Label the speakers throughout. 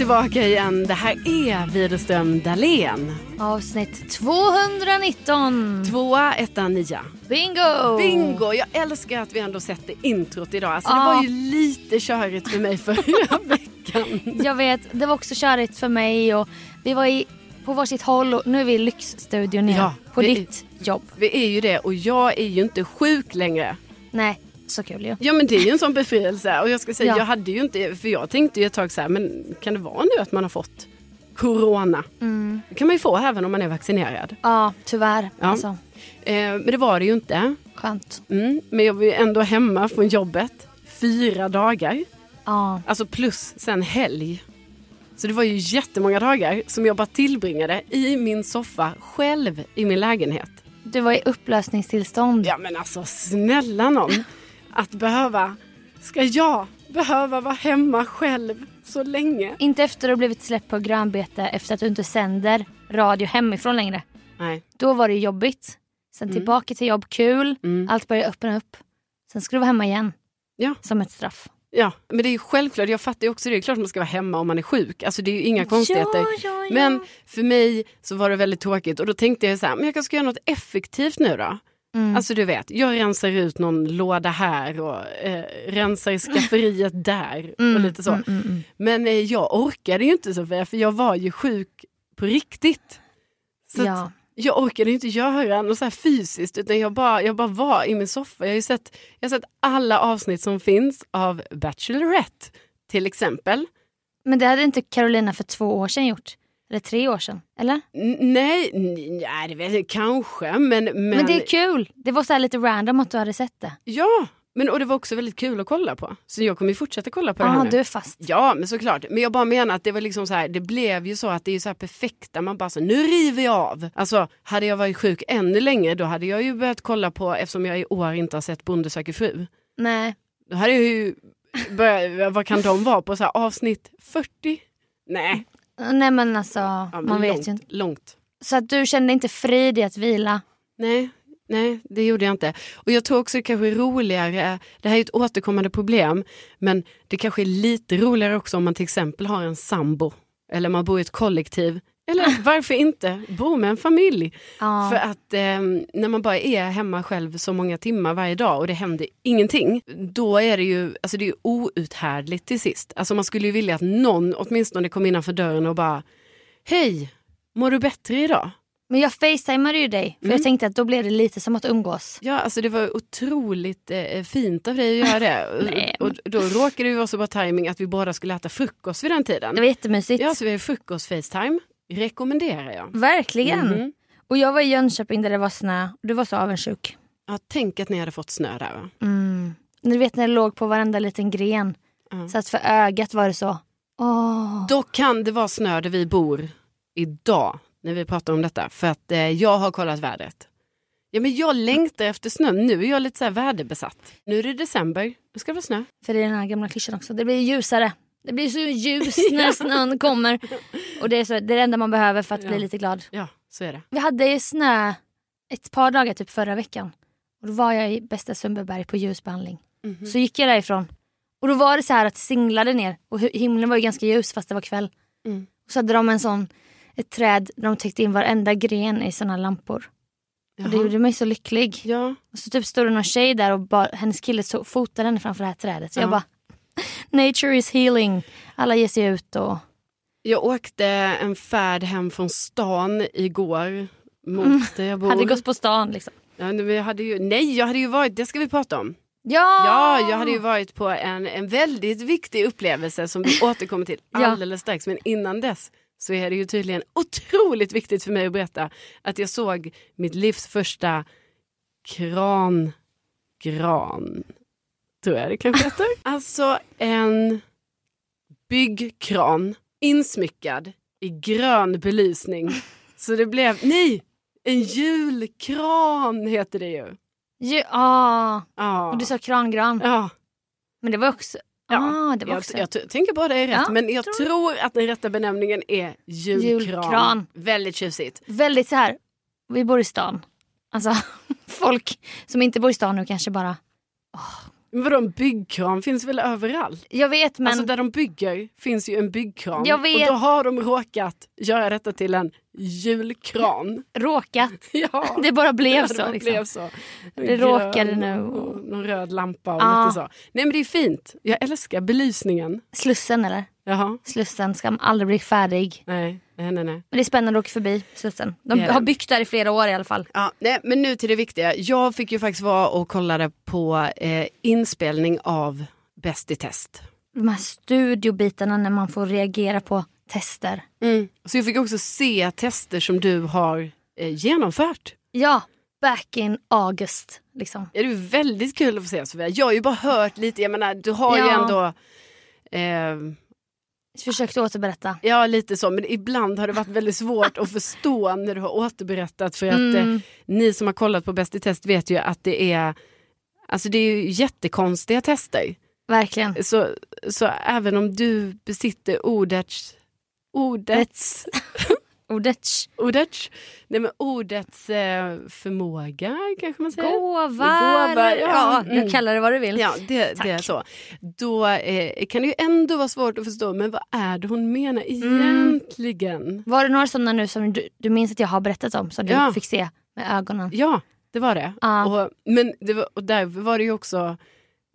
Speaker 1: tillbaka igen. Det här är Widerström Dahlén.
Speaker 2: Avsnitt 219.
Speaker 1: Tvåa, etta, nia.
Speaker 2: Bingo!
Speaker 1: Bingo! Jag älskar att vi ändå sätter introt idag. Alltså,
Speaker 2: Ja.
Speaker 1: Det var ju lite körigt för mig förra veckan.
Speaker 2: Jag vet, det var också körigt för mig och vi var i, på varsitt håll och nu är vi i lyxstudion igen.
Speaker 1: Ja,
Speaker 2: på ditt jobb.
Speaker 1: Vi är ju det och jag är ju inte sjuk längre.
Speaker 2: Nej, så kul ju.
Speaker 1: Ja men det är ju en sån befrielse. Och jag ska säga,
Speaker 2: Ja.
Speaker 1: jag hade ju inte, för jag tänkte ju ett tag så här, men kan det vara nu att man har fått corona?
Speaker 2: Mm.
Speaker 1: Det kan man ju få även om man är vaccinerad.
Speaker 2: Ja, tyvärr.
Speaker 1: Ja.
Speaker 2: Alltså,
Speaker 1: Eh, men det var det ju inte.
Speaker 2: skönt.
Speaker 1: Mm, men jag var ju ändå hemma från jobbet fyra dagar.
Speaker 2: Ja.
Speaker 1: Alltså plus sen helg. Så det var ju jättemånga dagar som jag bara tillbringade i min soffa själv i min lägenhet.
Speaker 2: Du var i upplösningstillstånd.
Speaker 1: Ja men alltså snälla någon. Att behöva, ska jag behöva vara hemma själv så länge?
Speaker 2: Inte efter att du blivit släppt på grönbete efter att du inte sänder radio hemifrån längre.
Speaker 1: Nej.
Speaker 2: Då var det jobbigt. Sen tillbaka till jobb, kul.
Speaker 1: Mm.
Speaker 2: Allt började öppna upp. Sen ska du vara hemma igen.
Speaker 1: Ja.
Speaker 2: Som ett straff.
Speaker 1: Ja, men det är ju självklart, jag fattar ju också det, det är klart man ska vara hemma om man är sjuk. Alltså det är ju inga konstigheter.
Speaker 2: Ja, ja, ja.
Speaker 1: Men för mig så var det väldigt tråkigt och då tänkte jag så här, men jag kanske ska göra något effektivt nu då.
Speaker 2: Mm.
Speaker 1: Alltså du vet, jag rensar ut någon låda här och eh, rensar skafferiet där och lite så.
Speaker 2: Mm, mm, mm.
Speaker 1: Men eh, jag orkade ju inte Sofia, för jag var ju sjuk på riktigt. Så
Speaker 2: Ja.
Speaker 1: jag orkade inte göra något så här fysiskt utan jag bara, jag bara var i min soffa. Jag har sett, jag har sett alla avsnitt som finns av Bachelorette till exempel.
Speaker 2: Men det hade inte Carolina för två år sedan gjort. Eller tre år sedan. Eller?
Speaker 1: Nej, nej, det vet jag kanske men, men...
Speaker 2: Men, det är kul. Det var så här lite random att du hade sett det.
Speaker 1: Ja, men och det var också väldigt kul att kolla på. Så jag kommer ju fortsätta kolla på det
Speaker 2: Ja,
Speaker 1: här nu.
Speaker 2: du är fast.
Speaker 1: Ja, men såklart. Men jag bara menar att det var liksom så här, det blev ju så att det är så här perfekta, man bara så, nu river jag av. Alltså, hade jag varit sjuk ännu längre då hade jag ju börjat kolla på, eftersom jag i år inte har sett Bonde söker fru.
Speaker 2: Nej.
Speaker 1: Då hade jag ju börjat, vad kan de vara på, så här, avsnitt 40? Nej,
Speaker 2: Nej men alltså,
Speaker 1: ja, men
Speaker 2: man vet
Speaker 1: långt,
Speaker 2: ju inte.
Speaker 1: långt.
Speaker 2: Så att du kände inte frid i att vila?
Speaker 1: Nej, nej, det gjorde jag inte. Och jag tror också det kanske är roligare, det här är ett återkommande problem, men det kanske är lite roligare också om man till exempel har en sambo, eller man bor i ett kollektiv, eller varför inte bo med en familj.
Speaker 2: Ja.
Speaker 1: För att eh, när man bara är hemma själv så många timmar varje dag och det händer ingenting, då är det ju alltså det är ju outhärdligt till sist. Alltså man skulle ju vilja att någon åtminstone kom innanför dörren och bara, hej, mår du bättre idag?
Speaker 2: Men jag facetimade ju dig. För
Speaker 1: Mm.
Speaker 2: jag tänkte att då blev det lite som att umgås.
Speaker 1: Ja, alltså det var otroligt eh, fint av dig att göra det. Och, och då råkade det vara så bra timing att vi båda skulle äta frukost vid den tiden.
Speaker 2: Det var jättemysigt.
Speaker 1: Ja, så vi har frukost-facetime. Rekommenderar jag.
Speaker 2: Verkligen.
Speaker 1: Mhm.
Speaker 2: Och jag var i Jönköping där det var snö. Och du var så avundsjuk.
Speaker 1: Ja, tänk att ni hade fått snö där va?
Speaker 2: Mm. Du vet när det låg på varenda liten gren.
Speaker 1: Ja.
Speaker 2: Så att för ögat var det så. Åh.
Speaker 1: Då kan det vara snö där vi bor idag när vi pratar om detta. För att eh, jag har kollat vädret. Ja, men jag längtar efter snö. Nu är jag lite så här väderbesatt. Nu är det december. Nu ska det vara snö.
Speaker 2: För det är den här gamla klyschan också. Det blir ljusare. Det blir så ljus när snön kommer. Och det är, så, det är det enda man behöver för att bli lite glad.
Speaker 1: Ja, så är det.
Speaker 2: Vi hade snö ett par dagar typ förra veckan. Och då var jag i bästa Sundbyberg på ljusbehandling.
Speaker 1: Mhm.
Speaker 2: Så gick jag därifrån. Och då var det så här att singlade ner. Och himlen var ju ganska ljus fast det var kväll.
Speaker 1: Mm.
Speaker 2: Och så hade de en sån, ett träd där de täckte in varenda gren i såna lampor. Och det
Speaker 1: Jaha.
Speaker 2: gjorde mig så lycklig.
Speaker 1: Ja,
Speaker 2: Och så typ stod det någon tjej där och bara, hennes kille så, fotade henne framför det här trädet. Så
Speaker 1: Ja.
Speaker 2: jag bara, nature is healing. Alla ger sig ut och...
Speaker 1: Jag åkte en färd hem från stan igår mot där jag bor.
Speaker 2: Hade gått på stan liksom.
Speaker 1: ja, men jag hade ju, nej, jag hade ju varit, det ska vi prata om.
Speaker 2: Ja!
Speaker 1: Ja, jag hade ju varit på en, en väldigt viktig upplevelse som vi återkommer till
Speaker 2: Ja.
Speaker 1: alldeles strax. Men innan dess så är det ju tydligen otroligt viktigt för mig att berätta att jag såg mitt livs första kran, gran, tror jag det kanske heter. Alltså en byggkran insmyckad i grön belysning. Så det blev, nej, en julkran heter det ju.
Speaker 2: Ja, ah.
Speaker 1: Ja.
Speaker 2: och du sa krangran.
Speaker 1: ja.
Speaker 2: Men det var också...
Speaker 1: Ja,
Speaker 2: ah, det var
Speaker 1: jag,
Speaker 2: också...
Speaker 1: jag t- tänker bara det är rätt,
Speaker 2: Ja,
Speaker 1: men jag tror... att den rätta benämningen är julkran.
Speaker 2: Julkran.
Speaker 1: Väldigt tjusigt.
Speaker 2: Väldigt så här, vi bor i stan. Alltså folk som inte bor i stan nu kanske bara, åh,
Speaker 1: Men vadå en byggkran finns väl överallt?
Speaker 2: Jag vet men
Speaker 1: Alltså där de bygger finns ju en byggkran.
Speaker 2: Jag vet.
Speaker 1: Och då har de råkat göra detta till en julkran.
Speaker 2: råkat.
Speaker 1: Ja.
Speaker 2: Det bara blev
Speaker 1: det
Speaker 2: så.
Speaker 1: bara
Speaker 2: liksom.
Speaker 1: blev så.
Speaker 2: Det
Speaker 1: Grön
Speaker 2: råkade nu.
Speaker 1: och Någon röd lampa och
Speaker 2: Ja.
Speaker 1: lite så. Nej men det är fint. Jag älskar belysningen.
Speaker 2: Slussen eller?
Speaker 1: Jaha.
Speaker 2: Slussen ska aldrig bli färdig.
Speaker 1: Nej, nej, nej. nej.
Speaker 2: Men det är spännande att åka förbi Slussen. De
Speaker 1: Det det.
Speaker 2: har byggt där i flera år i alla fall.
Speaker 1: Ja, nej, men nu till det viktiga. Jag fick ju faktiskt vara och kollade på eh, inspelning av Bäst i test.
Speaker 2: De här studiobitarna när man får reagera på tester.
Speaker 1: Mm. Så jag fick också se tester som du har eh, genomfört.
Speaker 2: Ja, back in August. Liksom.
Speaker 1: Ja, det är väldigt kul att få se Sofia. Jag har ju bara hört lite, jag menar du har ju
Speaker 2: Ja.
Speaker 1: ändå eh,
Speaker 2: Försökt återberätta.
Speaker 1: Ja lite så, men ibland har det varit väldigt svårt att förstå när du har återberättat för att eh,
Speaker 2: Mm.
Speaker 1: ni som har kollat på Bäst i test vet ju att det är Alltså det är ju jättekonstiga tester.
Speaker 2: Verkligen.
Speaker 1: Så, så även om du besitter ordets, ordets,
Speaker 2: Ordet.
Speaker 1: ordets, nej men ordets eh, förmåga kanske man säger.
Speaker 2: Gåva.
Speaker 1: Gåva, ja.
Speaker 2: ja, du
Speaker 1: Mm.
Speaker 2: kallar det vad du vill.
Speaker 1: Ja, det,
Speaker 2: Tack.
Speaker 1: det är så. Då eh, kan det ju ändå vara svårt att förstå, men vad är det hon menar
Speaker 2: Mm.
Speaker 1: egentligen?
Speaker 2: Var det några sådana nu som du, du minns att jag har berättat om som du
Speaker 1: Ja.
Speaker 2: fick se med ögonen?
Speaker 1: Ja, det var det.
Speaker 2: Ja.
Speaker 1: Och, men det var, och där var det ju också,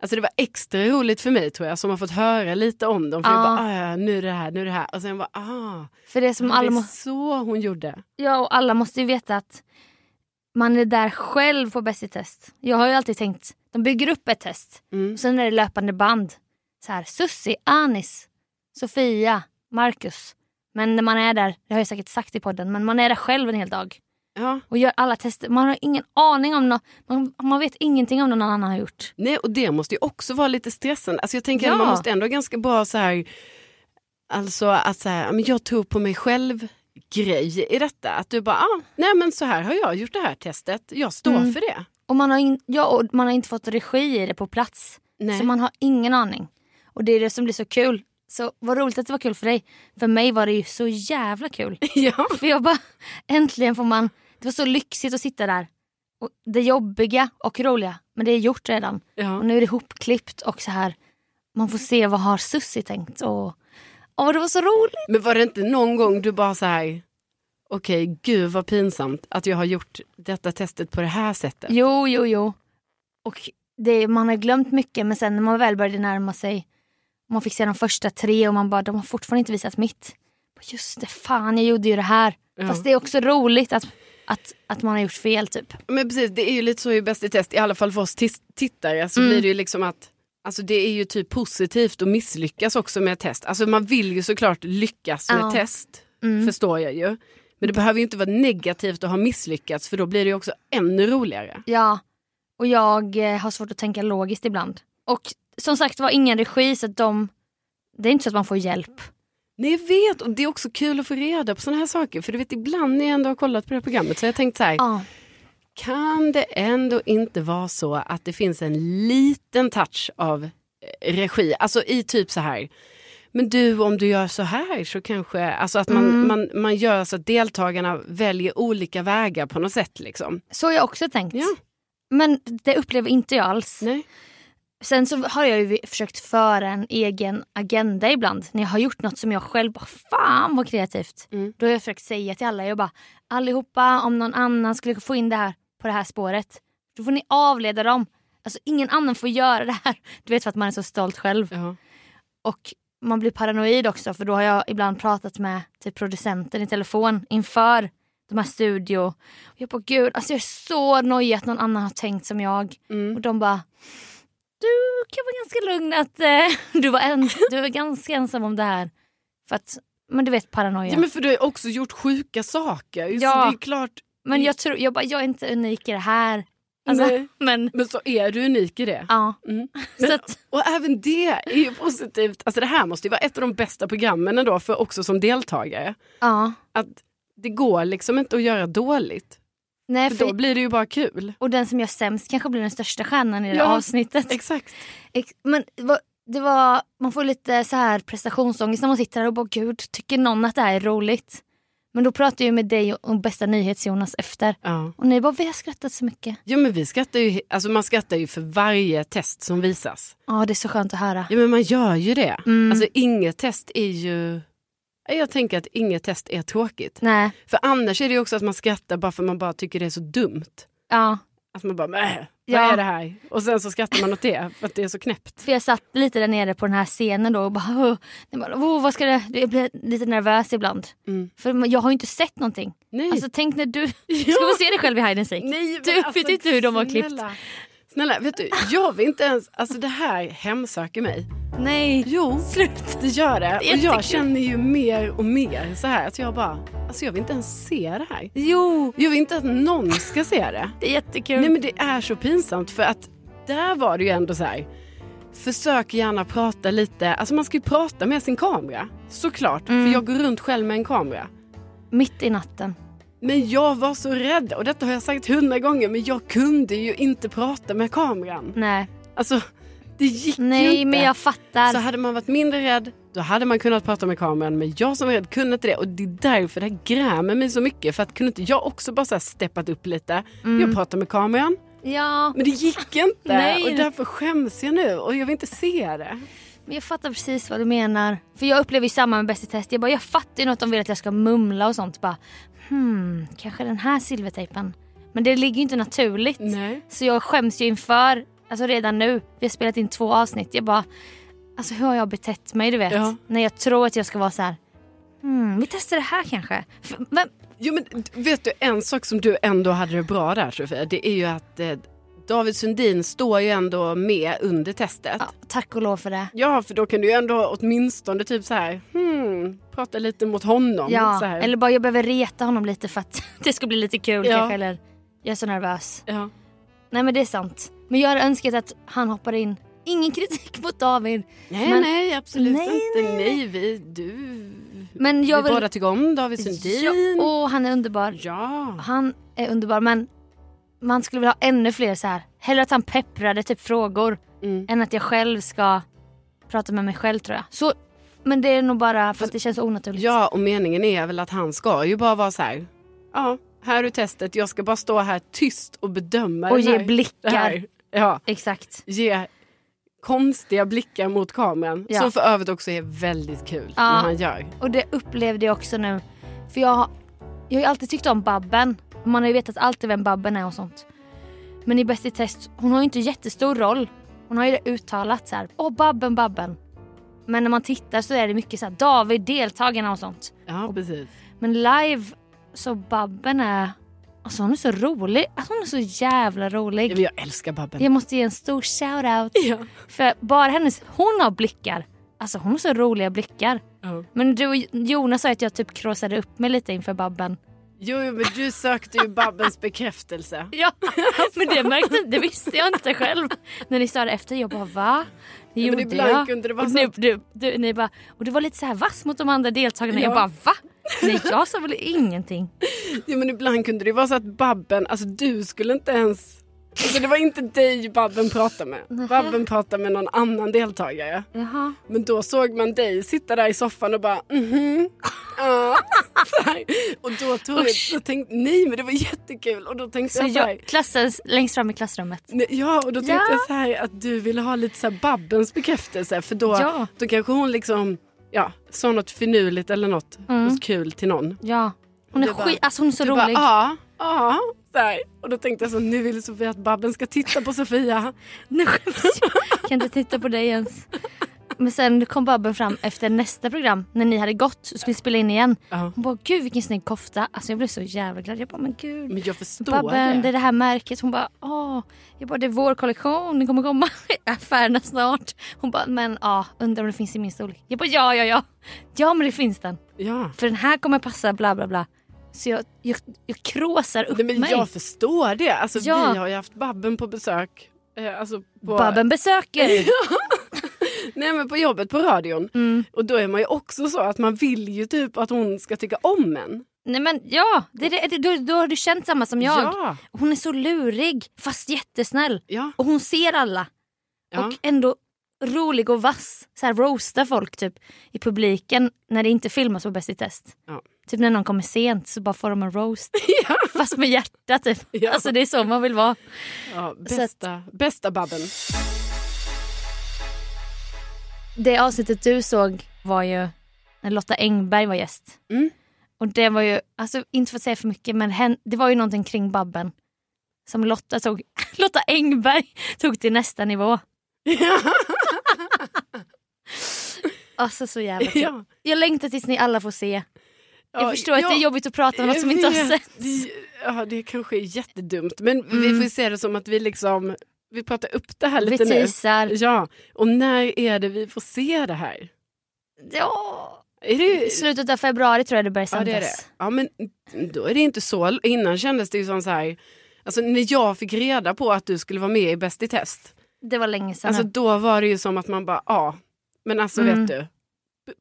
Speaker 1: alltså det var extra roligt för mig tror jag som har fått höra lite om dem. För jag
Speaker 2: Ja.
Speaker 1: bara, ah, nu är det här, nu är det här. Och sen bara, ah,
Speaker 2: För det som
Speaker 1: det
Speaker 2: alla,
Speaker 1: är
Speaker 2: må,
Speaker 1: så hon gjorde.
Speaker 2: ja, och alla måste ju veta att man är där själv på Bäst i test. Jag har ju alltid tänkt, de bygger upp ett test
Speaker 1: Mm.
Speaker 2: och sen är det löpande band. Så här, Sussi, Anis, Sofia, Marcus. Men när man är där, det har jag säkert sagt i podden, men man är där själv en hel dag
Speaker 1: Ja.
Speaker 2: och gör alla tester. Man har ingen aning om något, man, man vet ingenting om någon annan har gjort.
Speaker 1: Nej, och det måste ju också vara lite stressande. Alltså jag tänker
Speaker 2: Ja.
Speaker 1: att man måste ändå ganska bra så här, alltså att så här, men jag tror på mig själv grej i detta. Att du bara, ah, nej men så här har jag gjort det här testet, jag står
Speaker 2: Mm.
Speaker 1: för det.
Speaker 2: Och man har, in, ja, och man har inte fått regi i det på plats.
Speaker 1: Nej.
Speaker 2: Så man har ingen aning. Och det är det som blir så kul. Så vad roligt att det var kul för dig. För mig var det ju så jävla kul.
Speaker 1: ja.
Speaker 2: För jag bara, äntligen får man, det var så lyxigt att sitta där. Och det jobbiga och roliga, men det är gjort redan.
Speaker 1: ja.
Speaker 2: Och nu är det ihopklippt och så här, man får se vad har Sussi tänkt. Och, åh, det var så roligt.
Speaker 1: Men var det inte någon gång du bara så här, okej gud vad pinsamt att jag har gjort detta testet på det här sättet.
Speaker 2: Jo, jo, jo. Och det, man har glömt mycket men sen när man väl började närma sig, man fick se de första tre och man bara, de har fortfarande inte visat mitt. Just det, fan jag gjorde ju det här.
Speaker 1: Ja.
Speaker 2: Fast det är också roligt att, att, att man har gjort fel typ.
Speaker 1: Men precis, det är ju lite så i Bäst i test, i alla fall för oss tis- tittare så
Speaker 2: Mm.
Speaker 1: blir det ju liksom att Alltså det är ju typ positivt att misslyckas också med ett test. Alltså man vill ju såklart lyckas med
Speaker 2: Ja.
Speaker 1: test,
Speaker 2: Mm.
Speaker 1: förstår jag ju. Men det behöver ju inte vara negativt att ha misslyckats för då blir det ju också ännu roligare.
Speaker 2: Ja, och jag eh, har svårt att tänka logiskt ibland. Och som sagt var ingen regi så att de, det är inte så att man får hjälp.
Speaker 1: Nej jag vet och det är också kul att få reda på sådana här saker. För du vet ibland när jag ändå har kollat på det här programmet så jag tänkt så här.
Speaker 2: Ja,
Speaker 1: Kan det ändå inte vara så att det finns en liten touch av eh, regi? Alltså i typ så här. Men du om du gör så här så kanske, alltså att man,
Speaker 2: Mm.
Speaker 1: man, man gör så att deltagarna väljer olika vägar på något sätt liksom.
Speaker 2: så har jag också tänkt.
Speaker 1: Ja.
Speaker 2: Men det upplever inte jag alls.
Speaker 1: Nej.
Speaker 2: Sen så har jag ju försökt föra en egen agenda ibland. När jag har gjort något som jag själv bara, fan vad kreativt.
Speaker 1: Mm.
Speaker 2: Då har jag försökt säga till alla, jag bara, allihopa om någon annan skulle få in det här på det här spåret. Då får ni avleda dem. Alltså ingen annan får göra det här. Du vet för att man är så stolt själv.
Speaker 1: Ja.
Speaker 2: Och man blir paranoid också för då har jag ibland pratat med typ, producenten i telefon inför de här studio. Och jag bara gud, alltså jag är så nojig att någon annan har tänkt som jag.
Speaker 1: Mm.
Speaker 2: Och de bara du kan vara ganska lugn att eh, du, var en, du är ganska ensam om det här. För att, men du vet paranoia.
Speaker 1: Ja, men för du har också gjort sjuka saker. Så
Speaker 2: Ja.
Speaker 1: det är klart.
Speaker 2: Men jag tror, jag, bara, jag är inte unik i det här. Alltså,
Speaker 1: Nej.
Speaker 2: men
Speaker 1: Men så är du unik i det.
Speaker 2: ja.
Speaker 1: Mm.
Speaker 2: Så att,
Speaker 1: Och även det är ju positivt. Alltså det här måste ju vara ett av de bästa programmen ändå för också som deltagare.
Speaker 2: ja.
Speaker 1: Att det går liksom inte att göra dåligt.
Speaker 2: Nej,
Speaker 1: För då blir det ju bara kul.
Speaker 2: och den som gör sämst kanske blir den största stjärnan i det
Speaker 1: Ja.
Speaker 2: avsnittet.
Speaker 1: Exakt.
Speaker 2: Ex- Men det var, man får lite så här prestationsångest när man sitter där och bara gud, tycker någon att det här är roligt? Men då pratade jag med dig och bästa nyhets-Jonas efter.
Speaker 1: Ja.
Speaker 2: Och ni bara, vi har skrattat så mycket.
Speaker 1: ja men vi skrattar ju, alltså man skrattar ju för varje test som visas.
Speaker 2: Ja det är så skönt att höra.
Speaker 1: Ja men man gör ju det.
Speaker 2: Mm.
Speaker 1: Alltså inget test är ju... Jag tänker att inget test är tråkigt.
Speaker 2: Nej,
Speaker 1: För annars är det också att man skrattar bara för man bara tycker det är så dumt.
Speaker 2: ja.
Speaker 1: Att man bara, "Mäh, vad
Speaker 2: Ja.
Speaker 1: är det här? Och sen så skrattar man åt det för att det är så knäppt.
Speaker 2: För jag satt lite där nere på den här scenen då och bara, oh, vad ska det? jag blir lite nervös ibland.
Speaker 1: Mm.
Speaker 2: För jag har ju inte sett någonting.
Speaker 1: Nej.
Speaker 2: Alltså tänk när du
Speaker 1: Ja.
Speaker 2: ska få se dig själv i Hide and Seek.
Speaker 1: Nej,
Speaker 2: Du
Speaker 1: men alltså,
Speaker 2: vet inte hur de har klippt.
Speaker 1: Snälla, vet du, jag vill inte ens, alltså det här hemsöker mig.
Speaker 2: Nej,
Speaker 1: Jo,
Speaker 2: slut.
Speaker 1: det gör det.
Speaker 2: är
Speaker 1: och jag känner ju mer och mer så här att jag bara, alltså jag vill inte ens se det här.
Speaker 2: Jo,
Speaker 1: Jag vill inte att någon ska se det.
Speaker 2: det är jättekul.
Speaker 1: Nej men det är så pinsamt för att där var det ju ändå så här. Försök gärna prata lite, alltså man ska ju prata med sin kamera. Såklart,
Speaker 2: Mm.
Speaker 1: för jag går runt själv med en kamera.
Speaker 2: Mitt i natten.
Speaker 1: Men jag var så rädd och detta har jag sagt hundra gånger men jag kunde ju inte prata med kameran.
Speaker 2: Nej,
Speaker 1: Alltså det gick ju
Speaker 2: Nej
Speaker 1: inte.
Speaker 2: men jag fattar.
Speaker 1: Så hade man varit mindre rädd då hade man kunnat prata med kameran men jag som var rädd kunde inte det och det är därför det här grämer mig så mycket för att kunde inte jag också bara så steppat upp lite. Jag pratar med kameran
Speaker 2: Ja,
Speaker 1: men det gick inte
Speaker 2: Nej.
Speaker 1: och därför skäms jag nu och jag vill inte se det.
Speaker 2: men jag fattar precis vad du menar. För jag upplever ju samma med Bäst i test. Jag, bara, jag fattar ju något de vill att jag ska mumla och sånt. Bara, hmm, kanske den här silvertejpen. Men det ligger ju inte naturligt.
Speaker 1: Nej.
Speaker 2: Så jag skäms ju inför, alltså redan nu, vi har spelat in två avsnitt. Jag bara, alltså hur har jag betett mig du vet?
Speaker 1: Ja.
Speaker 2: När jag tror att jag ska vara så här. Hmm, vi testar det här kanske. F- Men,
Speaker 1: Jo men vet du en sak som du ändå hade det bra där Sofia det är ju att eh, David Sundin står ju ändå med under testet.
Speaker 2: ja, tack och lov för det.
Speaker 1: Ja, för då kan du ju ändå åtminstone typ så här, hmm, prata lite mot honom.
Speaker 2: Ja, eller bara jag behöver reta honom lite för att det ska bli lite kul
Speaker 1: Ja.
Speaker 2: kanske. Eller jag är så nervös.
Speaker 1: ja.
Speaker 2: Nej men det är sant. Men jag hade önskat att han hoppar in. Ingen kritik mot David.
Speaker 1: Nej,
Speaker 2: Men-
Speaker 1: nej, absolut
Speaker 2: Nej,
Speaker 1: inte. Nej, vi, du,
Speaker 2: Men jag
Speaker 1: vi
Speaker 2: vill...
Speaker 1: båda tycker om David
Speaker 2: ja,
Speaker 1: Sundin.
Speaker 2: åh, han är underbar.
Speaker 1: Ja.
Speaker 2: Han är underbar men man skulle vilja ha ännu fler så här. Hellre att han pepprade typ frågor
Speaker 1: Mm.
Speaker 2: än att jag själv ska prata med mig själv tror jag. Så, men det är nog bara för att det känns onaturligt.
Speaker 1: ja, och meningen är väl att han ska ju bara vara så här, ja, här är testet, jag ska bara stå här tyst och bedöma
Speaker 2: Och ge
Speaker 1: här,
Speaker 2: blickar.
Speaker 1: Ja,
Speaker 2: Exakt.
Speaker 1: ge konstiga blickar mot kameran.
Speaker 2: Ja.
Speaker 1: Som för övrigt också är väldigt kul
Speaker 2: Ja.
Speaker 1: när han gör.
Speaker 2: Och det upplevde jag också nu. För jag, jag har ju alltid tyckt om Babben. Man har ju vetat alltid vem Babben är och sånt. Men i Bäst i test, hon har ju inte jättestor roll. Hon har ju det uttalat så här. Åh Babben, Babben. Men när man tittar så är det mycket så här David, deltagarna och sånt.
Speaker 1: Ja, precis.
Speaker 2: Men live så Babben är, alltså hon är så rolig. Alltså hon är så jävla
Speaker 1: Ja,
Speaker 2: rolig.
Speaker 1: men jag älskar Babben.
Speaker 2: Jag måste ge en stor shout-out.
Speaker 1: Ja.
Speaker 2: För bara hennes, hon har blickar. Alltså hon har så roliga blickar.
Speaker 1: Ja.
Speaker 2: Men du och Jonas sa att jag typ kråsade upp mig lite inför Babben.
Speaker 1: Jo, jo, men du sökte ju Babbens bekräftelse.
Speaker 2: Ja, men det märkte det visste jag inte själv. När ni sa det efter, jag bara va? Det
Speaker 1: Ja, men ibland
Speaker 2: jag.
Speaker 1: kunde det vara
Speaker 2: och nu, du, du, ni bara, och du var lite så här vass mot de andra deltagarna.
Speaker 1: Ja.
Speaker 2: Jag bara va? Nej jag sa väl ingenting.
Speaker 1: Ja, men ibland kunde det vara så att Babben, alltså du skulle inte ens... Alltså det var inte dig Babben pratade med.
Speaker 2: Nähä.
Speaker 1: Babben pratade med någon annan deltagare.
Speaker 2: Jaha.
Speaker 1: Men då såg man dig sitta där i soffan och bara mhm. ja." Och då, tog jag, då tänkte nej men det var jättekul och då tänkte jag så här,
Speaker 2: jag klassades längst fram i klassrummet.
Speaker 1: nej, Ja och då tänkte
Speaker 2: Ja.
Speaker 1: jag så här att du ville ha lite så här Babbens bekräftelse för då,
Speaker 2: Ja.
Speaker 1: då kanske hon liksom ja, sa något finurligt eller något,
Speaker 2: Mm.
Speaker 1: något kul till någon.
Speaker 2: Ja. Hon är skit, alltså hon är så
Speaker 1: du bara
Speaker 2: rolig.
Speaker 1: ja, ja. Här. Och då tänkte jag så nu vill Sofia att Babben ska titta på Sofia.
Speaker 2: Nu skäms jag. Kan inte titta på dig ens. Men sen kom Babben fram efter nästa program när ni hade gått och skulle spela in igen.
Speaker 1: Ja.
Speaker 2: Hon bara gud vilken snygg kofta. Alltså jag blev så jävla glad. Jag bara men gud.
Speaker 1: Men jag förstår
Speaker 2: Babben, det
Speaker 1: det.
Speaker 2: är det här märket. Hon bara åh. Jag bara det är vår kollektion. Den kommer komma i affärerna snart. Hon bara men ja undrar om det finns i min storlek. Jag bara ja ja ja. Ja men det finns den.
Speaker 1: Ja.
Speaker 2: För den här kommer passa bla bla bla. Så jag, jag, jag kråsar upp
Speaker 1: Nej, men
Speaker 2: mig.
Speaker 1: jag förstår det. Alltså,
Speaker 2: Ja.
Speaker 1: Vi har ju haft Babben på besök. Eh, alltså på,
Speaker 2: Babben besöker.
Speaker 1: Nej men på jobbet på radion.
Speaker 2: Mm.
Speaker 1: Och då är man ju också så att man vill ju typ att hon ska tycka om en.
Speaker 2: Nej men ja, det, det, då, då har du känt samma som jag.
Speaker 1: Ja.
Speaker 2: Hon är så lurig fast jättesnäll.
Speaker 1: Ja.
Speaker 2: Och hon ser alla.
Speaker 1: ja.
Speaker 2: Och ändå rolig och vass. Så här roasta folk typ i publiken när det inte filmas på Bäst i test.
Speaker 1: Ja.
Speaker 2: Typ när någon kommer sent så bara får de en roast.
Speaker 1: Ja.
Speaker 2: Fast med hjärta typ.
Speaker 1: Ja.
Speaker 2: Alltså det är så man vill vara.
Speaker 1: Ja, bästa, bästa Babben.
Speaker 2: Det avsnittet du såg var ju när Lotta Engberg var gäst.
Speaker 1: Mm.
Speaker 2: Och det var ju, alltså inte för att säga för mycket men hen, det var ju någonting kring Babben. Som Lotta tog, Lotta Engberg tog till nästa nivå. Alltså så jävla kul.
Speaker 1: ja.
Speaker 2: Jag längtar tills ni alla får se. Jag
Speaker 1: Ja,
Speaker 2: förstår att
Speaker 1: ja,
Speaker 2: det är jobbigt att prata om något som inte har sett.
Speaker 1: Ja, det kanske är jättedumt. Men vi
Speaker 2: Mm.
Speaker 1: får se det som att vi liksom vi pratar upp det här
Speaker 2: Vi
Speaker 1: lite nu.
Speaker 2: teasar.
Speaker 1: Ja, och när är det vi får se det här?
Speaker 2: Ja.
Speaker 1: Är det...
Speaker 2: Slutet av februari tror jag det börjar
Speaker 1: Ja, det är det.
Speaker 2: sändas.
Speaker 1: Ja, men då är det inte så. Innan kändes det ju som så här, alltså när jag fick reda på att du skulle vara med i Bäst i test,
Speaker 2: Det var länge sedan.
Speaker 1: alltså
Speaker 2: nu.
Speaker 1: då var det ju som att man bara, ja, men alltså
Speaker 2: Mm.
Speaker 1: vet du,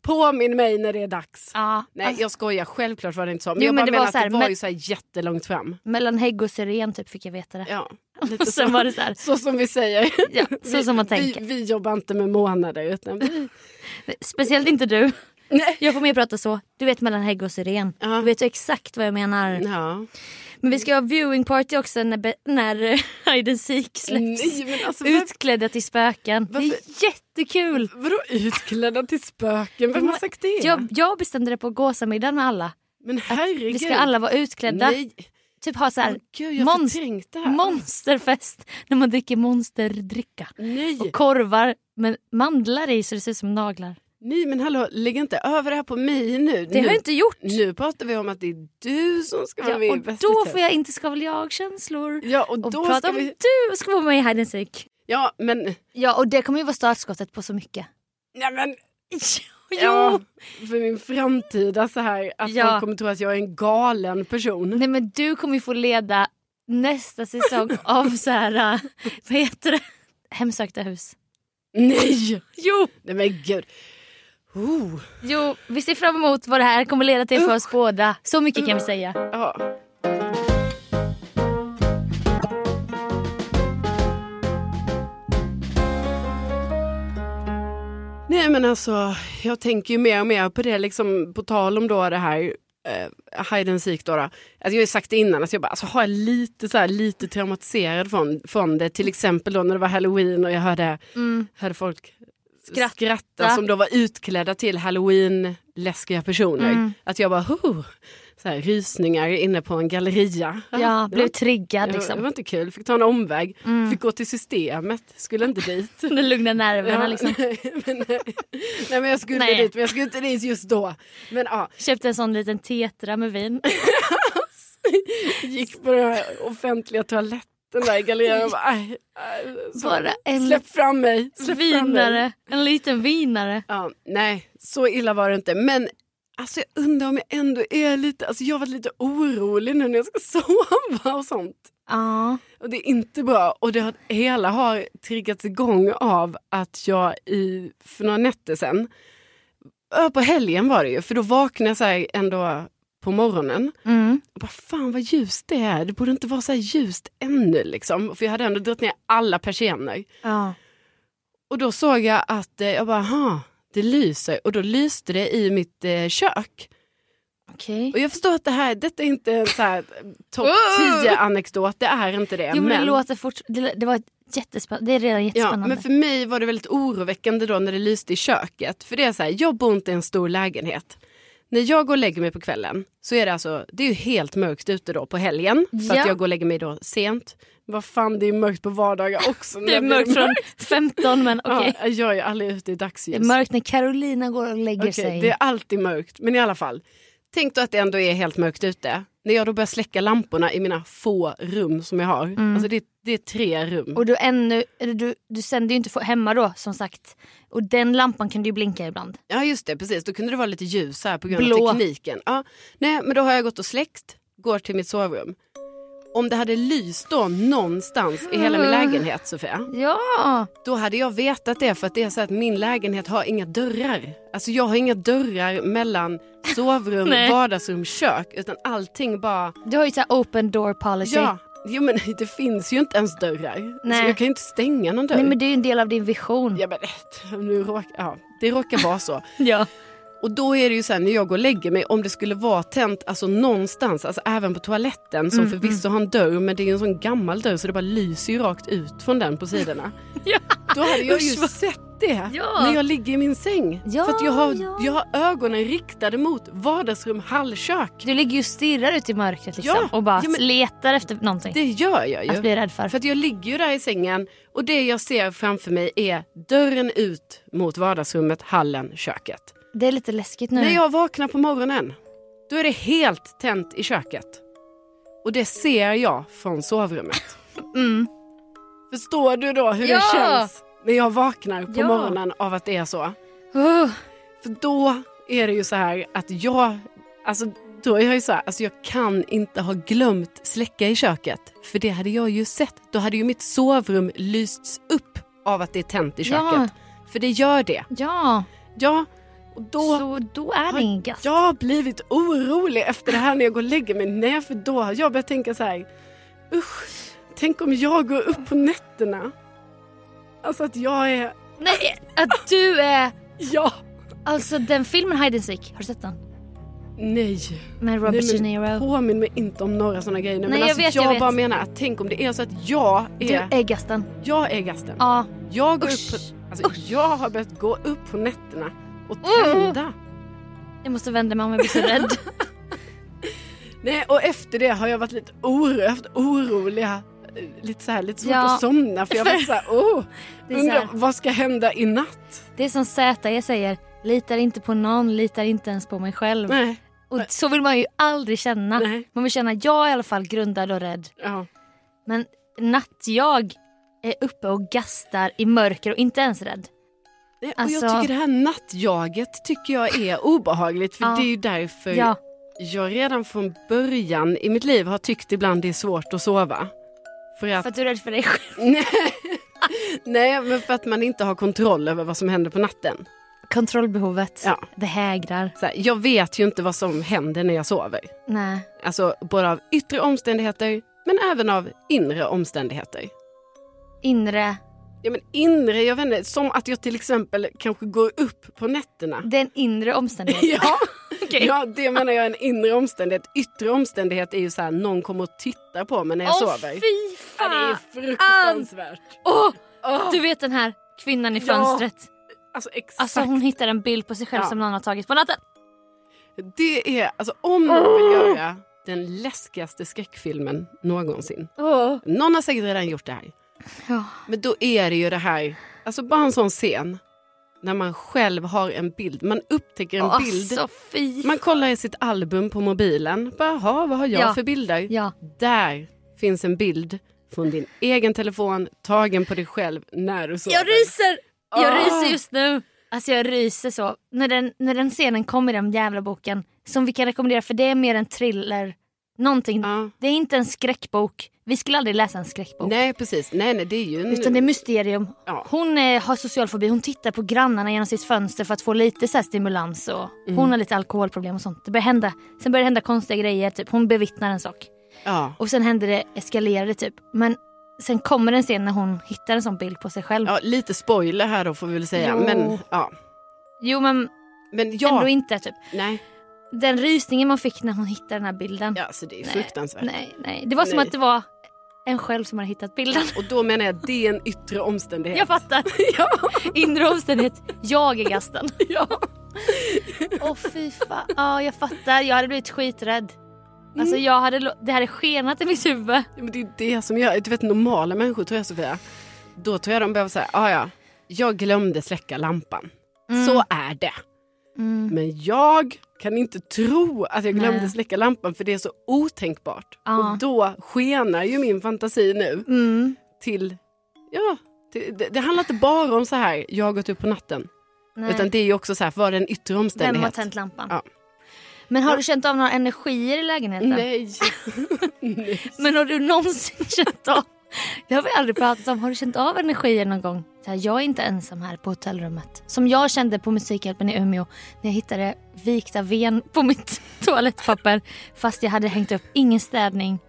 Speaker 1: påminn mig när det är dags.
Speaker 2: ja,
Speaker 1: Nej
Speaker 2: alltså,
Speaker 1: jag skojar, självklart var det inte så. Men
Speaker 2: Jo,
Speaker 1: jag
Speaker 2: men det var
Speaker 1: att
Speaker 2: så här,
Speaker 1: det var ju så här jättelångt fram.
Speaker 2: mellan hägg och syren typ fick jag veta det.
Speaker 1: Ja, lite så.
Speaker 2: var det så här,
Speaker 1: Så som vi säger.
Speaker 2: ja, så
Speaker 1: vi,
Speaker 2: som man
Speaker 1: vi,
Speaker 2: tänker.
Speaker 1: vi jobbar inte med månader utan vi...
Speaker 2: Speciellt inte du.
Speaker 1: Nej.
Speaker 2: Jag får mer prata så. Du vet mellan hägg och syren.
Speaker 1: Ja.
Speaker 2: Du vet ju exakt vad jag menar.
Speaker 1: Ja.
Speaker 2: Men vi ska ha viewing party också när, när Hide Seek släpps.
Speaker 1: Nej, men alltså,
Speaker 2: Utklädda till spöken. Det är
Speaker 1: Varför-
Speaker 2: jättekul.
Speaker 1: vadå utklädda till spöken? Vem har sagt det?
Speaker 2: Jag, jag bestämde det på gåsamiddagen med alla.
Speaker 1: Men herregud.
Speaker 2: Vi ska alla vara utklädda.
Speaker 1: Nej,
Speaker 2: Typ ha så här
Speaker 1: Åh, gud, jag har
Speaker 2: monst-
Speaker 1: förträngt det här.
Speaker 2: monsterfest när man dricker monsterdricka.
Speaker 1: Nej.
Speaker 2: Och korvar med mandlar i så det ser ut som naglar.
Speaker 1: Nej men hallå, lägg inte över det här på mig nu.
Speaker 2: Det
Speaker 1: nu,
Speaker 2: har jag inte gjort.
Speaker 1: nu pratar vi om att det är du som ska vara
Speaker 2: Ja,
Speaker 1: med
Speaker 2: och
Speaker 1: i Bäst
Speaker 2: då får jag inte ska väl jag-känslor.
Speaker 1: Ja och
Speaker 2: Och
Speaker 1: då
Speaker 2: prata
Speaker 1: ska
Speaker 2: om
Speaker 1: vi...
Speaker 2: du ska vara med i Hide Seek.
Speaker 1: Ja men,
Speaker 2: Ja och det kommer ju vara startskottet på så mycket.
Speaker 1: nej men.
Speaker 2: Jo.
Speaker 1: Ja, för min framtida så här att
Speaker 2: Ja.
Speaker 1: folk kommer tro att jag är en galen person.
Speaker 2: Nej men du kommer ju få leda nästa säsong av så här, äh, vad heter det? Hemsökta hus.
Speaker 1: Nej!
Speaker 2: Jo!
Speaker 1: Nej men gud. Oh.
Speaker 2: Jo, vi ser fram emot vad det här kommer leda till för oss båda. Så mycket kan vi säga.
Speaker 1: Ja. Nej men alltså, jag tänker ju mer och mer på det, liksom, på tal om då det här eh, hide and seek. Då, då. Alltså, jag har ju sagt det innan, alltså, jag bara, alltså, har jag lite, så här, lite traumatiserad från, från det. Till exempel då när det var halloween och jag hörde,
Speaker 2: Mm.
Speaker 1: hörde folk
Speaker 2: Skratta.
Speaker 1: skratta som då var utklädda till halloween-läskiga personer.
Speaker 2: Mm.
Speaker 1: Att jag bara, så här, rysningar inne på en galleria.
Speaker 2: Ja,
Speaker 1: det
Speaker 2: blev
Speaker 1: var,
Speaker 2: triggad
Speaker 1: det, var, det
Speaker 2: liksom.
Speaker 1: var inte kul, fick ta en omväg.
Speaker 2: Mm.
Speaker 1: Fick gå till systemet, skulle inte dit.
Speaker 2: Det lugnar nerverna
Speaker 1: Ja,
Speaker 2: liksom.
Speaker 1: nej, men, nej, men jag skulle
Speaker 2: Nej.
Speaker 1: dit, men jag skulle inte dit just då. Men ja,
Speaker 2: Köpte en sån liten tetra med vin.
Speaker 1: gick på den offentliga toaletten där i gallerian och bara, aj, aj,
Speaker 2: Bara en
Speaker 1: släpp fram mig. Släpp fram mig.
Speaker 2: vinare. En liten vinare.
Speaker 1: Ja, nej, så illa var det inte. Men alltså, jag undrar om jag ändå är lite, alltså, jag var lite orolig nu när jag ska sova och sånt.
Speaker 2: Ja.
Speaker 1: Och det är inte bra. Och det har, hela har triggats igång av att jag i, för några nätter ja, på helgen var det ju, för då vaknade jag så ändå på morgonen.
Speaker 2: Mm.
Speaker 1: Och bara, fan vad ljust det är, det borde inte vara så här ljust ännu liksom. För jag hade ändå dragit ner alla persienner.
Speaker 2: Ja.
Speaker 1: Och då såg jag att, eh, jag bara, aha, det lyser. Och då lyste det i mitt eh, kök.
Speaker 2: Okej.
Speaker 1: Och jag förstår att det här, detta är inte en så här topp 10 anekdot, det är inte det.
Speaker 2: Jo men det
Speaker 1: men,
Speaker 2: låter fort. Det, det var jättespännande. Det är redan
Speaker 1: ja,
Speaker 2: jättespännande.
Speaker 1: men för mig var det väldigt oroväckande då när det lyste i köket. För det är så här, jag bor inte i en stor lägenhet. När jag går och lägger mig på kvällen så är det alltså, det är ju helt mörkt ute då på helgen. För
Speaker 2: Ja.
Speaker 1: att jag går och lägger mig då sent. Vad fan det är mörkt på vardagar också.
Speaker 2: det är mörkt från 15 men okej.
Speaker 1: Ja, jag är aldrig ute i
Speaker 2: Det
Speaker 1: dagsljus.
Speaker 2: är mörkt när Carolina går och lägger
Speaker 1: Okej,
Speaker 2: sig.
Speaker 1: det är alltid mörkt, men i alla fall. Tänk då att det ändå är helt mörkt ute. När jag då börjar släcka lamporna i mina få rum som jag har. Alltså det, det är tre rum.
Speaker 2: Och du, ännu, du, du sänder ju inte hemma då som sagt. Och den lampan kan ju blinka ibland.
Speaker 1: Ja just det, precis. Då kunde det vara lite ljus här på grund
Speaker 2: Blå.
Speaker 1: av tekniken. Ja, nej, men då har jag gått och släckt, går till mitt sovrum. Om det hade lyst då någonstans i hela min lägenhet Sofia,
Speaker 2: Ja!
Speaker 1: då hade jag vetat det för att det är så att min lägenhet har inga dörrar. Alltså jag har inga dörrar mellan sovrum, vardagsrum, kök utan allting bara
Speaker 2: Du har ju så open door policy.
Speaker 1: Ja, jo, men det finns ju inte ens dörrar. Så
Speaker 2: Nej.
Speaker 1: jag kan ju inte stänga någon dörr.
Speaker 2: Nej men det är ju en del av din vision.
Speaker 1: ja, men, nu råk, ja, det råkar vara så.
Speaker 2: Ja.
Speaker 1: Och då är det ju så här när jag går och lägger mig, om det skulle vara tänt alltså någonstans, alltså även på toaletten som
Speaker 2: Mm,
Speaker 1: förvisso har en dörr men det är en sån gammal dörr så det bara lyser ju rakt ut från den på sidorna.
Speaker 2: Ja.
Speaker 1: Då hade jag ju
Speaker 2: Usch,
Speaker 1: sett det
Speaker 2: Ja.
Speaker 1: när jag ligger i min säng.
Speaker 2: Ja,
Speaker 1: För att jag har,
Speaker 2: ja.
Speaker 1: jag har ögonen riktade mot vardagsrum, hallkök.
Speaker 2: Du ligger ju och stirrar ut i mörkret liksom och bara
Speaker 1: men-
Speaker 2: letar efter någonting
Speaker 1: Det gör jag
Speaker 2: att
Speaker 1: ju.
Speaker 2: bli rädd för.
Speaker 1: För att jag ligger ju där i sängen och det jag ser framför mig är dörren ut mot vardagsrummet, hallen, köket.
Speaker 2: Det är lite läskigt nu.
Speaker 1: När jag vaknar på morgonen, då är det helt tänt i köket. Och det ser jag från sovrummet.
Speaker 2: Mm.
Speaker 1: Förstår du då hur
Speaker 2: Ja!
Speaker 1: det känns när jag vaknar på
Speaker 2: Ja.
Speaker 1: morgonen av att det är så?
Speaker 2: Uh.
Speaker 1: För då är det ju så här att jag, alltså då är jag ju så här, alltså jag kan inte ha glömt släcka i köket. För det hade jag ju sett. Då hade ju mitt sovrum lysts upp av att det är tänt i köket.
Speaker 2: Ja.
Speaker 1: För det gör det.
Speaker 2: Ja,
Speaker 1: Ja, och då
Speaker 2: så då är det ingen gast.
Speaker 1: jag har blivit orolig efter det här när jag går och lägger mig. Nej, för då har jag börjat tänka så här. Usch, tänk om jag går upp på nätterna. Alltså att jag är,
Speaker 2: Nej, att du är...
Speaker 1: ja,
Speaker 2: Alltså den filmen Hide and Seek, har du sett den?
Speaker 1: nej.
Speaker 2: Med Robert
Speaker 1: Nej,
Speaker 2: De Niro.
Speaker 1: Påminn mig inte om några sådana grejer nu.
Speaker 2: Nej,
Speaker 1: men
Speaker 2: jag
Speaker 1: alltså,
Speaker 2: vet,
Speaker 1: jag,
Speaker 2: jag vet.
Speaker 1: bara menar att tänk om det är så att jag
Speaker 2: Du
Speaker 1: är,
Speaker 2: är gasten.
Speaker 1: jag är gasten.
Speaker 2: Ja.
Speaker 1: Jag, går
Speaker 2: Usch.
Speaker 1: upp på, alltså, jag har börjat gå upp på nätterna och
Speaker 2: Mm.
Speaker 1: tända.
Speaker 2: Jag måste vända mig om jag blir så rädd.
Speaker 1: Nej, och efter det har jag varit lite orolig, jag har haft oroliga, eh, lite så här, lite svårt
Speaker 2: Ja.
Speaker 1: att somna för jag varit så här, oh, undrar
Speaker 2: här,
Speaker 1: vad ska hända i natt?
Speaker 2: det är som Z säger, litar inte på någon, litar inte ens på mig själv.
Speaker 1: Nej,
Speaker 2: Och så vill man ju aldrig känna.
Speaker 1: nej,
Speaker 2: Man vill känna, jag är i alla fall grundad och rädd.
Speaker 1: ja.
Speaker 2: Men nattjag är uppe och gastar i mörker och inte ens rädd.
Speaker 1: Nej, Och
Speaker 2: Alltså-
Speaker 1: jag tycker det här nattjaget tycker jag är obehagligt för
Speaker 2: Ja.
Speaker 1: det är ju därför
Speaker 2: Ja,
Speaker 1: jag redan från början i mitt liv har tyckt ibland det är svårt att sova. För att,
Speaker 2: för att du är rädd för dig själv.
Speaker 1: nej, men för att man inte har kontroll över vad som händer på natten.
Speaker 2: Kontrollbehovet,
Speaker 1: Ja.
Speaker 2: det hägrar.
Speaker 1: Så här, jag vet ju inte vad som händer när jag sover.
Speaker 2: Nej.
Speaker 1: Alltså både av yttre omständigheter men även av inre omständigheter.
Speaker 2: Inre,
Speaker 1: Ja, men inre, jag vet inte, som att jag till exempel kanske går upp på nätterna.
Speaker 2: det är en inre omständighet.
Speaker 1: Ja,
Speaker 2: Okej.
Speaker 1: ja, det menar jag är en inre omständighet. Yttre omständighet är ju så här, någon kommer och tittar på mig när jag
Speaker 2: Åh
Speaker 1: sover.
Speaker 2: fy
Speaker 1: Ja, det är
Speaker 2: fan!
Speaker 1: fruktansvärt.
Speaker 2: Åh,
Speaker 1: Åh,
Speaker 2: du vet den här kvinnan i
Speaker 1: Ja.
Speaker 2: fönstret.
Speaker 1: alltså exakt.
Speaker 2: Alltså hon hittar en bild på sig själv
Speaker 1: Ja.
Speaker 2: som någon har tagit på natten.
Speaker 1: Det är, alltså om någon vill göra den läskigaste skräckfilmen någonsin.
Speaker 2: Åh.
Speaker 1: Någon har säkert redan gjort det här.
Speaker 2: Ja.
Speaker 1: Men då är det ju det här, alltså bara en sån scen. När man själv har en bild, man upptäcker en bild.
Speaker 2: Alltså
Speaker 1: Man kollar i sitt album på mobilen. Bara, "Jaha, vad har jag
Speaker 2: Ja.
Speaker 1: för bilder?
Speaker 2: Ja.
Speaker 1: Där finns en bild från din egen telefon tagen på dig själv när du sover.
Speaker 2: Jag ryser! Jag
Speaker 1: Ah.
Speaker 2: ryser just nu. Alltså jag ryser så. När den, när den scenen kom i den jävla boken. Som vi kan rekommendera för det är mer en thriller. Någonting.
Speaker 1: Ja.
Speaker 2: Det är inte en skräckbok. Vi skulle aldrig läsa en skräckbok.
Speaker 1: Nej precis, nej nej det är ju en...
Speaker 2: Utan det är mysterium.
Speaker 1: Ja.
Speaker 2: Hon eh, har social fobi. Hon tittar på grannarna genom sitt fönster för att få lite så här stimulans. Och
Speaker 1: Mm.
Speaker 2: Hon har lite alkoholproblem och sånt. Det börjar hända. Sen börjar det hända konstiga grejer. Typ. Hon bevittnar en sak.
Speaker 1: ja.
Speaker 2: Och sen händer det, eskalerade typ. Men sen kommer en scen när hon hittar en sån bild på sig själv.
Speaker 1: ja, lite spoiler här då får vi väl säga.
Speaker 2: Jo.
Speaker 1: Men ja,
Speaker 2: Jo men
Speaker 1: men ja,
Speaker 2: ändå inte typ.
Speaker 1: nej.
Speaker 2: Den rysningen man fick när hon hittade den här bilden.
Speaker 1: Ja, så det är
Speaker 2: Nej,
Speaker 1: fruktansvärt.
Speaker 2: Nej, nej. Det var som
Speaker 1: Nej.
Speaker 2: att det var en själv som hade hittat bilden.
Speaker 1: Och då menar jag det är en yttre omständighet.
Speaker 2: Jag fattar.
Speaker 1: ja.
Speaker 2: Inre omständighet. Jag är gasten.
Speaker 1: ja.
Speaker 2: Åh fy fan. Ja jag fattar. Jag hade blivit skiträdd.
Speaker 1: Mm.
Speaker 2: Alltså jag hade, det hade skenat i mitt huvud.
Speaker 1: Ja, men det är det som gör, du vet normala människor tror jag Sofia, då tror jag de behöver säga, ah, ja, jag glömde släcka lampan.
Speaker 2: Mm.
Speaker 1: Så är det.
Speaker 2: Mm.
Speaker 1: Men jag kan inte tro att jag glömde
Speaker 2: Nej.
Speaker 1: släcka lampan för det är så otänkbart.
Speaker 2: Ja.
Speaker 1: Och då skenar ju min fantasi nu
Speaker 2: Mm.
Speaker 1: till, ja, till, det, det handlar inte bara om så här, jag har gått upp på natten.
Speaker 2: Nej.
Speaker 1: Utan det är ju också så här, var det en yttre
Speaker 2: Vem har
Speaker 1: omständighet?
Speaker 2: tänt lampan?
Speaker 1: Ja.
Speaker 2: Men har du känt av några energier i lägenheten?
Speaker 1: Nej. Nej.
Speaker 2: Men har du någonsin känt av, det har vi aldrig pratat om, har du känt av energier någon gång? Så här, jag är inte ensam här på hotellrummet. Som jag kände på Musikhjälpen i Umeå när jag hittade vikta ven på mitt toalettpapper fast jag hade hängt upp ingen städning.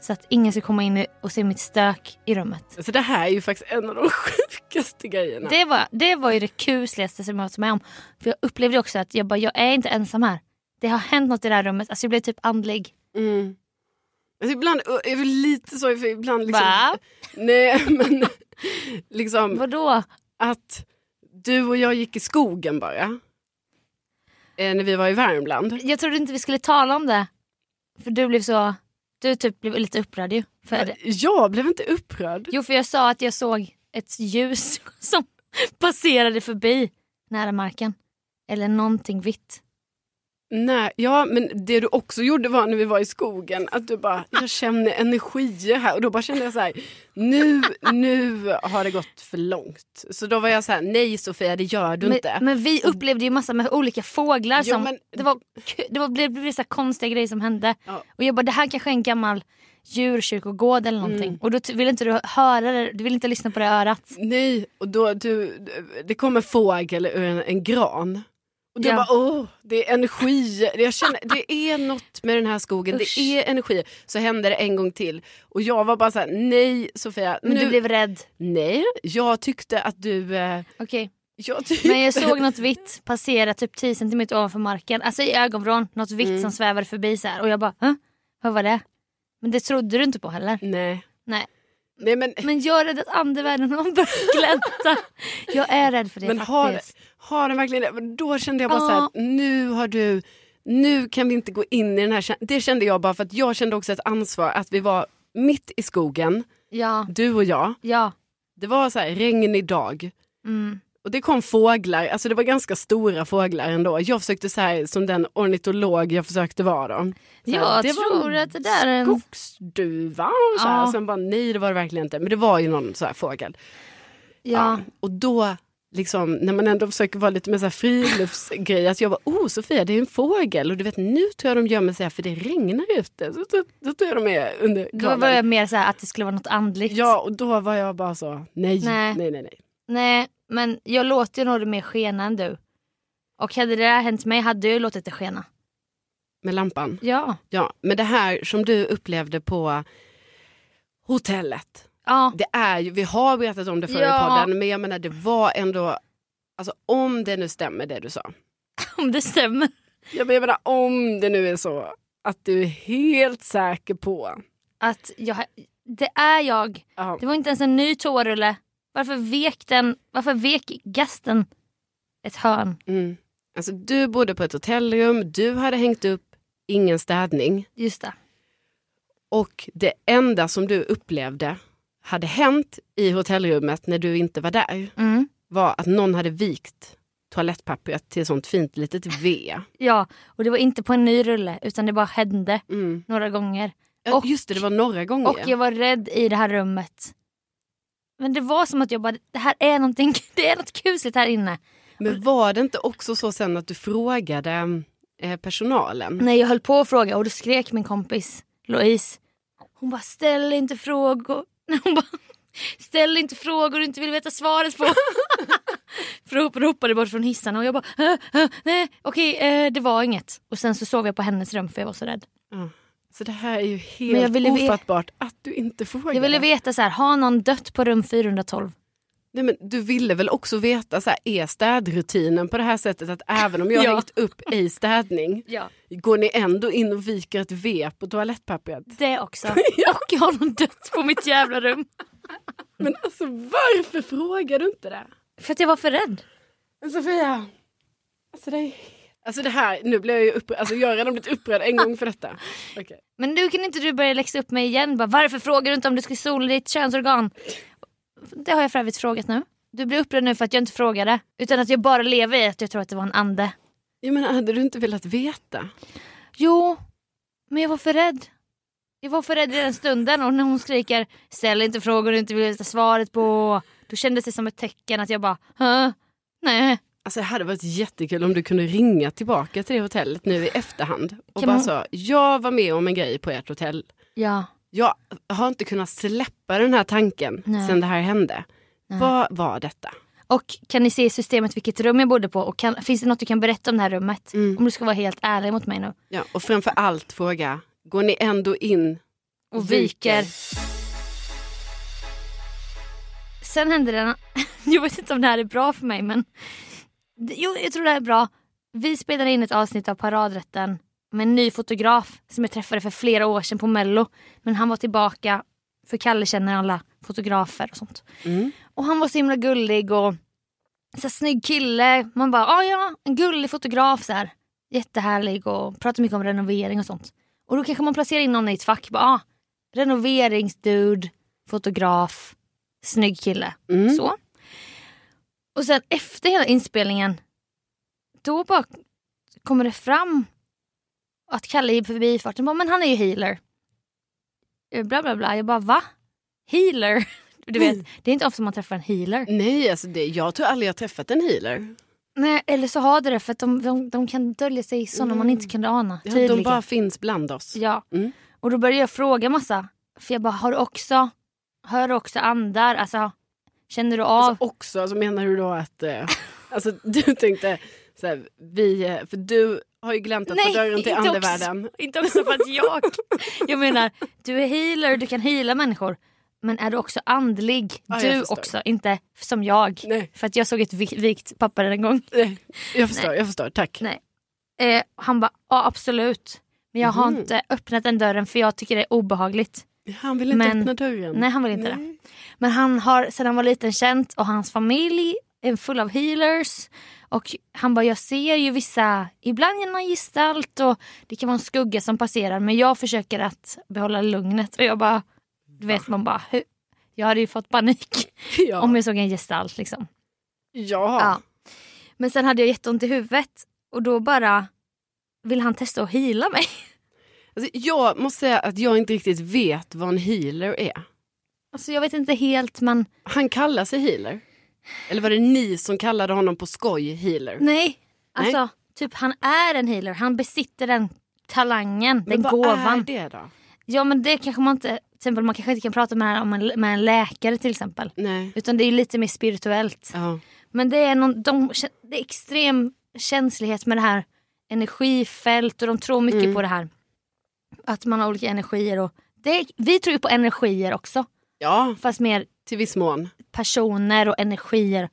Speaker 2: Så att ingen ska komma in och se mitt stök i rummet.
Speaker 1: Alltså det här är ju faktiskt en av de sjukaste grejerna.
Speaker 2: Det var, det var ju det kusligaste som jag varit med om. För jag upplevde också att jag bara, jag är inte ensam här. Det har hänt något i det här rummet. Alltså jag blev typ andlig.
Speaker 1: Mm. Alltså ibland är det lite så, för ibland liksom...
Speaker 2: Va?
Speaker 1: Nej men liksom
Speaker 2: Vadå?
Speaker 1: att du och jag gick i skogen bara. Eh, när vi var i Värmland.
Speaker 2: Jag trodde inte vi skulle tala om det. För du blev så, du typ blev lite upprörd ju. För,
Speaker 1: Jag blev inte upprörd.
Speaker 2: jo för jag sa att jag såg ett ljus som passerade förbi nära marken. Eller någonting vitt.
Speaker 1: Nej, ja men det du också gjorde var när vi var i skogen att du bara, jag känner energier här och då bara kände jag så här, nu, nu har det gått för långt. Så då var jag så här, nej Sofia det gör du
Speaker 2: Men,
Speaker 1: inte.
Speaker 2: men vi upplevde ju massa med olika fåglar
Speaker 1: Jo,
Speaker 2: som,
Speaker 1: men-
Speaker 2: det, var, det, var, det blev så konstiga grejer som hände.
Speaker 1: Ja.
Speaker 2: Och jag bara det här kanske är en gammal djurkyrkogård eller någonting.
Speaker 1: Mm.
Speaker 2: Och då vill inte du höra det, du vill inte lyssna på det örat.
Speaker 1: Nej, och då du, det kom en fågel ur en, en gran. Och då
Speaker 2: Ja.
Speaker 1: bara, åh, det är energi. Jag känner, det är något med den här skogen,
Speaker 2: Usch.
Speaker 1: det är energi. Så hände det en gång till. Och jag var bara så här, nej Sofia.
Speaker 2: Men
Speaker 1: nu,
Speaker 2: du blev rädd.
Speaker 1: Nej, jag tyckte att du... Eh,
Speaker 2: Okej.
Speaker 1: jag tyckte,
Speaker 2: Men jag såg något vitt passera typ 10 cm ovanför marken. Alltså i ögonvrån. Något vitt
Speaker 1: Mm.
Speaker 2: som svävade förbi så här. Och jag bara, Hä? vad var det? Men det trodde du inte på heller.
Speaker 1: Nej.
Speaker 2: Nej.
Speaker 1: Nej men,
Speaker 2: Men jag är rädd att andevärlden har börjat glänta. Jag är rädd för det
Speaker 1: men har,
Speaker 2: faktiskt.
Speaker 1: har den verkligen det? Då kände jag bara
Speaker 2: Ja.
Speaker 1: så här, nu har du... Nu kan vi inte gå in i den här... Det kände jag bara för att jag kände också ett ansvar att vi var mitt i skogen,
Speaker 2: Ja,
Speaker 1: du och jag.
Speaker 2: ja.
Speaker 1: Det var så här regnig dag.
Speaker 2: Mm.
Speaker 1: Och det kom fåglar, alltså det var ganska stora fåglar ändå. Jag försökte så här, som den ornitolog jag försökte vara då. Så
Speaker 2: Jag
Speaker 1: det var
Speaker 2: tror att det där är en...
Speaker 1: Skogsduva och så här.
Speaker 2: Ja.
Speaker 1: Och sen bara nej det var det verkligen inte. Men det var ju någon så här fågel.
Speaker 2: Ja.
Speaker 1: Och då, liksom, när man ändå försöker vara lite mer så här friluftsgrej, att jag bara, oh Sofia det är en fågel och du vet nu tror jag de gömmer sig här för det regnar ute. Så, så, då tror jag de är under
Speaker 2: Då var jag mer så här att det skulle vara något andligt.
Speaker 1: Ja och då var jag bara så, nej,
Speaker 2: Nej.
Speaker 1: nej, nej, nej.
Speaker 2: Men jag låter nog mer skena än du. Och hade det där hänt mig hade jag låtit det skena.
Speaker 1: Med lampan.
Speaker 2: Ja.
Speaker 1: Ja, men det här som du upplevde på hotellet.
Speaker 2: Ja.
Speaker 1: Det är ju, vi har berättat om det förr
Speaker 2: Ja.
Speaker 1: i podden, men jag menar det var ändå, alltså om det nu stämmer det du sa.
Speaker 2: Om det stämmer.
Speaker 1: Jag menar om det nu är så att du är helt säker på.
Speaker 2: Att jag, det är jag.
Speaker 1: Ja,
Speaker 2: Det var inte ens en ny toarulle. Varför vek den? Varför vek gasten ett hörn?
Speaker 1: mm. Alltså du bodde på ett hotellrum, du hade hängt upp ingen städning.
Speaker 2: Just det.
Speaker 1: Och det enda som du upplevde hade hänt i hotellrummet när du inte var där
Speaker 2: Mm.
Speaker 1: var att någon hade vikt toalettpappret till sånt fint litet V.
Speaker 2: Ja, och det var inte på en ny rulle utan det bara hände
Speaker 1: Mm.
Speaker 2: några gånger.
Speaker 1: Ja,
Speaker 2: Och-
Speaker 1: just det, det var några gånger.
Speaker 2: Och jag var rädd i det här rummet. Men det var som att jag bara, det här är någonting, det är något kusligt här inne.
Speaker 1: Men var det inte också så sen att du frågade eh, personalen?
Speaker 2: När jag höll på att fråga och då skrek min kompis Louise. Hon bara ställ inte frågor. Hon bara, ställ inte frågor du inte vill veta svaret på. För ropade bort från hissarna och jag bara äh, äh, nej okej eh, det var inget. Och sen så sov jag på hennes rum för jag var så rädd.
Speaker 1: Ja. Så det här är ju helt ofattbart att du inte frågade.
Speaker 2: Jag ville veta så här, har någon dött på rum 412?
Speaker 1: Nej, men du ville väl också veta, så här, är städrutinen på det här sättet att även om jag har
Speaker 2: Ja.
Speaker 1: hängt upp i städning,
Speaker 2: Ja.
Speaker 1: går ni ändå in och viker ett V på toalettpappret?
Speaker 2: Det också. Och jag har någon dött på mitt jävla rum.
Speaker 1: Men alltså varför frågar du inte det?
Speaker 2: För att jag var för rädd.
Speaker 1: Sofia, alltså det, är... alltså det här, nu blir jag ju upprörd, alltså jag har redan blivit upprörd en gång för detta. Okej.
Speaker 2: Men nu kan inte du börja läxa upp mig igen. Bara, varför frågar du inte om du ska sola ditt könsorgan? Det har jag för övrigt frågat nu. Du blir upprörd nu för att jag inte frågade. Utan att jag bara lever i att jag tror att det var en ande.
Speaker 1: Jag menar, hade du inte velat veta?
Speaker 2: Jo, men jag var för rädd. Jag var för rädd i den stunden och när hon skriker ställ inte frågor du inte vill veta svaret på. Då kändes det som ett tecken att jag bara, nej.
Speaker 1: Alltså det hade varit jättekul om du kunde ringa tillbaka till det hotellet nu i efterhand. Och
Speaker 2: Kan
Speaker 1: bara
Speaker 2: man-
Speaker 1: så, jag var med om en grej på ert hotell.
Speaker 2: Ja,
Speaker 1: Jag har inte kunnat släppa den här tanken
Speaker 2: Nej.
Speaker 1: sen det här hände.
Speaker 2: Nej.
Speaker 1: Vad var detta?
Speaker 2: och kan ni se i systemet vilket rum jag bodde på? Och kan, finns det något du kan berätta om det här rummet?
Speaker 1: Mm.
Speaker 2: Om du ska vara helt ärlig mot mig nu.
Speaker 1: Ja, och framför allt fråga, går ni ändå in
Speaker 2: och viker. Sen hände det, jag vet inte om det här är bra för mig men jo, jag tror det här är bra. Vi spelade in ett avsnitt av Paradrätten med en ny fotograf som jag träffade för flera år sedan på mello. Men han var tillbaka, för Kalle känner alla fotografer och sånt.
Speaker 1: Mm.
Speaker 2: Och han var så himla gullig och så här, snygg kille. Man bara, ah, ja, en gullig fotograf så här. Jättehärlig och pratar mycket om renovering och sånt. Och då kanske man placerar in någon i ett fack. Bara, ah, renoveringsdude, fotograf, snygg kille.
Speaker 1: Mm.
Speaker 2: Så. Och sen efter hela inspelningen, då bara kommer det fram att Kalle i förbifarten bara, men han är ju healer. Eh, Bla bla bla. Jag bara, va? Healer? Du vet,
Speaker 1: Mm.
Speaker 2: det är inte ofta man träffar en healer.
Speaker 1: Nej, alltså det, jag tror aldrig jag träffat en healer.
Speaker 2: Nej, eller så har det det för att de, de, de kan dölja sig i sådana man inte kunde ana.
Speaker 1: Ja, de bara finns bland oss.
Speaker 2: Ja.
Speaker 1: Mm.
Speaker 2: Och då började jag fråga massa. För jag bara, har du också, hör du också andar? Alltså, känner du av?
Speaker 1: Alltså också, alltså menar du då att... Eh, alltså du tänkte, så här, vi, eh, för du har ju gläntat på dörren till andevärlden.
Speaker 2: Inte också för att jag... Jag menar, du är healer, du kan heala människor. Men är du också andlig?
Speaker 1: Ja,
Speaker 2: du också, inte som jag.
Speaker 1: Nej,
Speaker 2: För att jag såg ett vi- vikt papper en gång.
Speaker 1: nej, jag förstår, jag förstår, tack.
Speaker 2: Nej. Eh, han bara, ja absolut. Men jag har
Speaker 1: Mhm.
Speaker 2: inte öppnat den dörren för jag tycker det är obehagligt.
Speaker 1: Han vill inte
Speaker 2: Men-
Speaker 1: öppna dörren.
Speaker 2: Nej han vill inte det.
Speaker 1: Nej.
Speaker 2: Men han har sedan han var liten känt och hans familj är full av healers. Och han bara, jag ser ju vissa, ibland genom gestalt och det kan vara en skugga som passerar men jag försöker att behålla lugnet. Och jag bara, du vet man bara, hur? jag hade ju fått panik
Speaker 1: Ja.
Speaker 2: om jag såg en gestalt liksom.
Speaker 1: ja.
Speaker 2: Ja. Men sen hade jag jätteont i huvudet och då bara vill han testa att heala mig.
Speaker 1: Alltså, jag måste säga att jag inte riktigt vet vad en healer är.
Speaker 2: Alltså jag vet inte helt men
Speaker 1: Han kallar sig healer. Eller var det ni som kallade honom på skoj healer?
Speaker 2: nej. Alltså typ han är en healer, han besitter den talangen, den
Speaker 1: Men vad
Speaker 2: gåvan.
Speaker 1: är det då?
Speaker 2: Ja men det kanske man inte, till exempel man kanske inte kan prata med, om en, med en läkare till exempel.
Speaker 1: Nej.
Speaker 2: Utan det är lite mer spirituellt.
Speaker 1: Ja.
Speaker 2: Men det är, någon, de, det är extrem känslighet med det här energifält och de tror mycket
Speaker 1: Mm.
Speaker 2: på det här. Att man har olika energier och det, vi tror ju på energier också.
Speaker 1: ja,
Speaker 2: Fast mer
Speaker 1: till viss mån.
Speaker 2: personer och energier.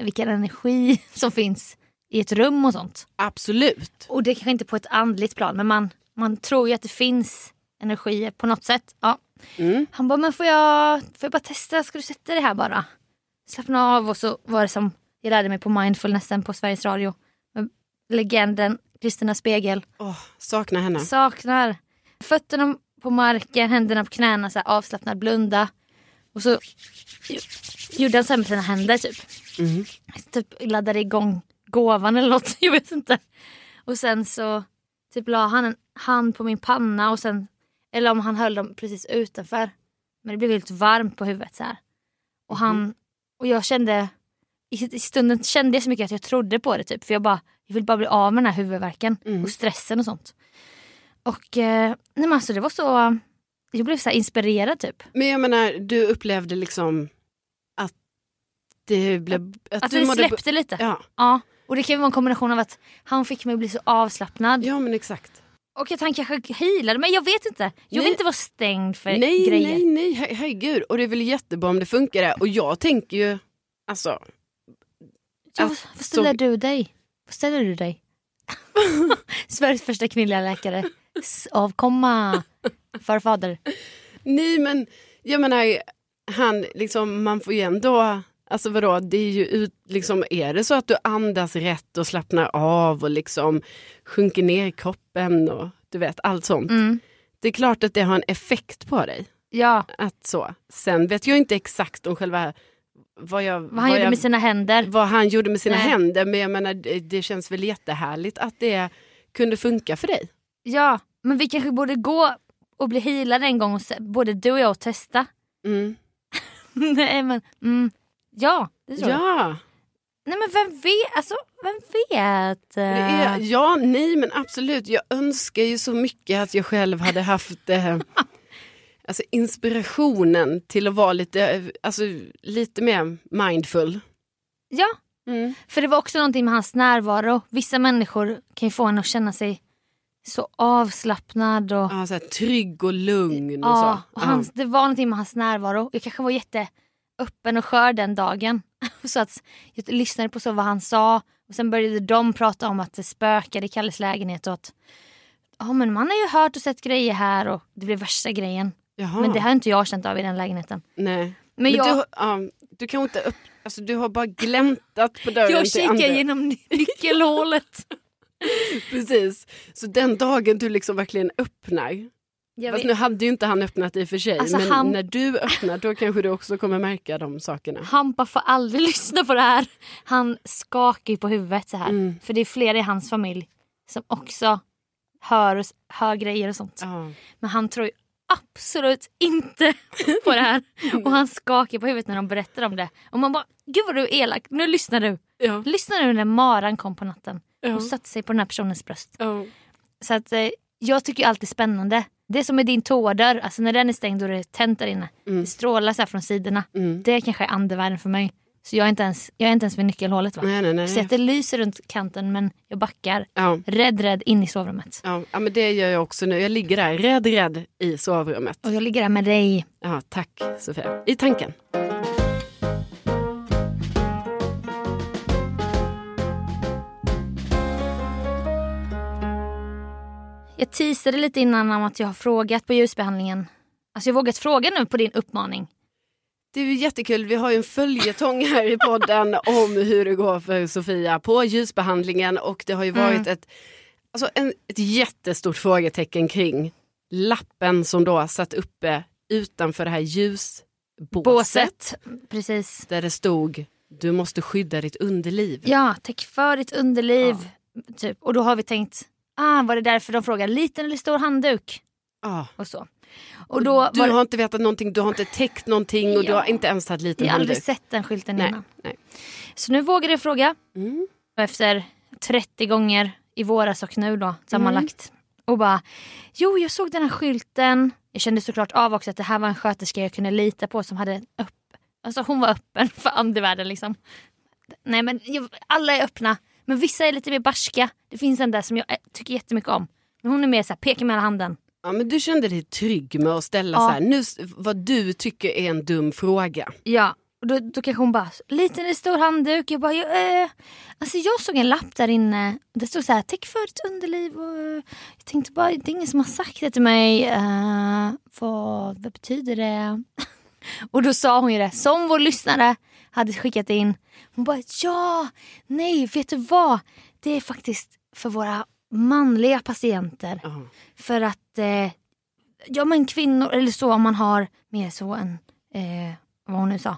Speaker 2: Vilken energi som finns i ett rum och sånt.
Speaker 1: Absolut.
Speaker 2: Och det kanske inte på ett andligt plan men man, man tror ju att det finns energier på något sätt. Ja.
Speaker 1: Mm.
Speaker 2: Han bara, men får jag, får jag bara testa? Ska du sätta det här bara? Slappna av och så var det som jag lärde mig på mindfulnessen på Sveriges Radio. Med legenden Kristina Spegel.
Speaker 1: Åh, saknar henne.
Speaker 2: Saknar fötterna på marken, händerna på knäna, så här avslappnad, blunda. Och så gjorde han så här med sina händer typ.
Speaker 1: Mm.
Speaker 2: Typ laddade igång gåvan eller något, jag vet inte. Och sen så typ la han en hand på min panna och sen, eller om han höll dem precis utanför. Men det blev helt varmt på huvudet så här. Och han, och jag kände, i, stunden kände jag så mycket att jag trodde på det typ. För jag bara, jag vill bara bli av med den här huvudvärken
Speaker 1: Mm.
Speaker 2: och stressen och sånt. Och eh, nej men alltså det var så, jag blev så inspirerad typ.
Speaker 1: Men jag menar, du upplevde liksom att det blev... Att,
Speaker 2: Att
Speaker 1: du mådde-
Speaker 2: släppte lite.
Speaker 1: Ja.
Speaker 2: Ja. Och det kan ju vara en kombination av att han fick mig att bli så avslappnad.
Speaker 1: ja, men exakt.
Speaker 2: Och att han kanske healade mig, jag vet inte. Jag
Speaker 1: Nej.
Speaker 2: vill inte vara stängd för
Speaker 1: Nej,
Speaker 2: grejer.
Speaker 1: nej, nej, her- herregud. Och det är väl jättebra om det funkar. Och jag tänker ju, alltså,
Speaker 2: Ja, vad, vad ställer
Speaker 1: så-
Speaker 2: du dig? Vad ställer du dig? Sveriges första kvinnliga läkare. Avkomma. Farfader.
Speaker 1: nej men jag menar, han liksom, man får ju ändå, alltså vadå, det är ju ut, liksom, är det så att du andas rätt och slappnar av och liksom sjunker ner i kroppen och du vet allt sånt.
Speaker 2: Mm.
Speaker 1: Det är klart att det har en effekt på dig.
Speaker 2: Ja,
Speaker 1: Att så. Sen vet jag inte exakt om själva vad, jag,
Speaker 2: vad han gjorde
Speaker 1: jag,
Speaker 2: med sina händer.
Speaker 1: vad han gjorde med sina
Speaker 2: Nej.
Speaker 1: händer. Men jag menar, det, det känns väl jättehärligt att det kunde funka för dig.
Speaker 2: Ja, men vi kanske borde gå och bli healade en gång, och se, både du och jag, och testa.
Speaker 1: Mm.
Speaker 2: Nej men, mm, ja det tror jag.
Speaker 1: Ja,
Speaker 2: Nej men vem vet, alltså vem vet?
Speaker 1: är, ja, nej men absolut. Jag önskar ju så mycket att jag själv hade haft eh, alltså inspirationen till att vara lite, alltså, lite mer mindful.
Speaker 2: Ja,
Speaker 1: Mm.
Speaker 2: för det var också någonting med hans närvaro. Vissa människor kan ju få en att känna sig så avslappnad och
Speaker 1: Ja, så här, trygg och lugn och
Speaker 2: Ja,
Speaker 1: så.
Speaker 2: och hans, det var någonting med hans närvaro. Jag kanske var jätteöppen och skör den dagen. så att jag lyssnade på så vad han sa. Och Sen började de prata om att det spökade i Kalles lägenhet. Och att ja, men man har ju hört och sett grejer här och det blev värsta grejen.
Speaker 1: Jaha.
Speaker 2: Men det har inte jag känt av i den lägenheten.
Speaker 1: Nej.
Speaker 2: Men,
Speaker 1: Men
Speaker 2: jag,
Speaker 1: du, ja, du kan inte upp, alltså, du har bara gläntat på dörren
Speaker 2: jag
Speaker 1: till
Speaker 2: kikar
Speaker 1: andra.
Speaker 2: genom nyckelhålet.
Speaker 1: Precis. Så den dagen du liksom verkligen öppnar.
Speaker 2: Jag
Speaker 1: Fast nu hade ju inte han öppnat i och för sig.
Speaker 2: Alltså,
Speaker 1: men
Speaker 2: han-
Speaker 1: när du öppnar då kanske du också kommer märka de sakerna.
Speaker 2: Hampa får aldrig lyssna på det här. Han skakar ju på huvudet så här.
Speaker 1: Mm.
Speaker 2: För det är flera i hans familj som också hör, hör grejer och sånt.
Speaker 1: Ja.
Speaker 2: Men han tror ju absolut inte på det här. Och han skakar på huvudet när de berättar om det. Och man bara, gud vad du är elak, nu lyssnar du.
Speaker 1: Ja.
Speaker 2: Lyssna nu när maran kom på natten
Speaker 1: Ja.
Speaker 2: och satte sig på den här personens bröst.
Speaker 1: Ja.
Speaker 2: Så att eh, jag tycker ju alltid spännande. Det är som med din toadörr, alltså när den är stängd och det är tänt där inne. Det strålar så från sidorna.
Speaker 1: Mm.
Speaker 2: Det kanske är andevärlden för mig. Så jag är inte ens, jag är inte ens vid nyckelhålet va.
Speaker 1: Nej, nej, nej.
Speaker 2: Så att det lyser runt kanten men jag backar.
Speaker 1: Ja.
Speaker 2: Rädd, rädd in i sovrummet.
Speaker 1: Ja, ja, men det gör jag också nu. Jag ligger där rädd, rädd i sovrummet.
Speaker 2: Och jag ligger där med dig.
Speaker 1: Ja, tack Sofia. I tanken.
Speaker 2: Jag teasade lite innan om att jag har frågat på ljusbehandlingen. Alltså jag har vågat fråga nu på din uppmaning.
Speaker 1: Det är jättekul. Vi har ju en följetong här i podden om hur det går för Sofia på ljusbehandlingen och det har ju varit ett, alltså en, ett jättestort frågetecken kring lappen som då satt uppe utanför det här ljusbåset
Speaker 2: Båset. Precis.
Speaker 1: där det stod du måste skydda ditt underliv.
Speaker 2: Ja, täck för ditt underliv. Typ. Och då har vi tänkt, ah, var det därför de frågar liten eller stor handduk?
Speaker 1: Ja.
Speaker 2: Och så. Och då
Speaker 1: Du
Speaker 2: var
Speaker 1: har inte vetat någonting, du har inte täckt någonting och du
Speaker 2: Ja.
Speaker 1: har inte ens tagit liten
Speaker 2: jag har aldrig sett den skylten
Speaker 1: Nej,
Speaker 2: innan.
Speaker 1: nej.
Speaker 2: Så nu vågade jag fråga.
Speaker 1: Mm.
Speaker 2: Efter 30 gånger i våras och nu då sammanlagt. Och bara, jo jag såg den här skylten. Jag kände såklart av också att det här var en sköterska jag kunde lita på som hade upp, alltså hon var öppen för andevärlden liksom. Nej men alla är öppna. Men vissa är lite mer barska. Det finns en där som jag eh, tycker jättemycket om. Men hon är mer såhär, pekar med hela handen.
Speaker 1: Ja, men du kände dig trygg med att ställa
Speaker 2: Ja.
Speaker 1: så här, nu, vad du tycker är en dum fråga.
Speaker 2: Ja, och då, då kanske hon bara, liten eller stor handduk? Jag bara, jag, eh, alltså jag såg en lapp där inne. Det stod så här, täck för ditt underliv. Och, jag tänkte bara, det är ingen som har sagt det till mig. Eh, vad, vad betyder det? och då sa hon ju det, som vår lyssnare hade skickat in. Hon bara, ja, nej, vet du vad? Det är faktiskt för våra manliga patienter.
Speaker 1: Ja.
Speaker 2: För att eh, ja men kvinnor eller så om man har mer så en, eh, vad hon nu sa.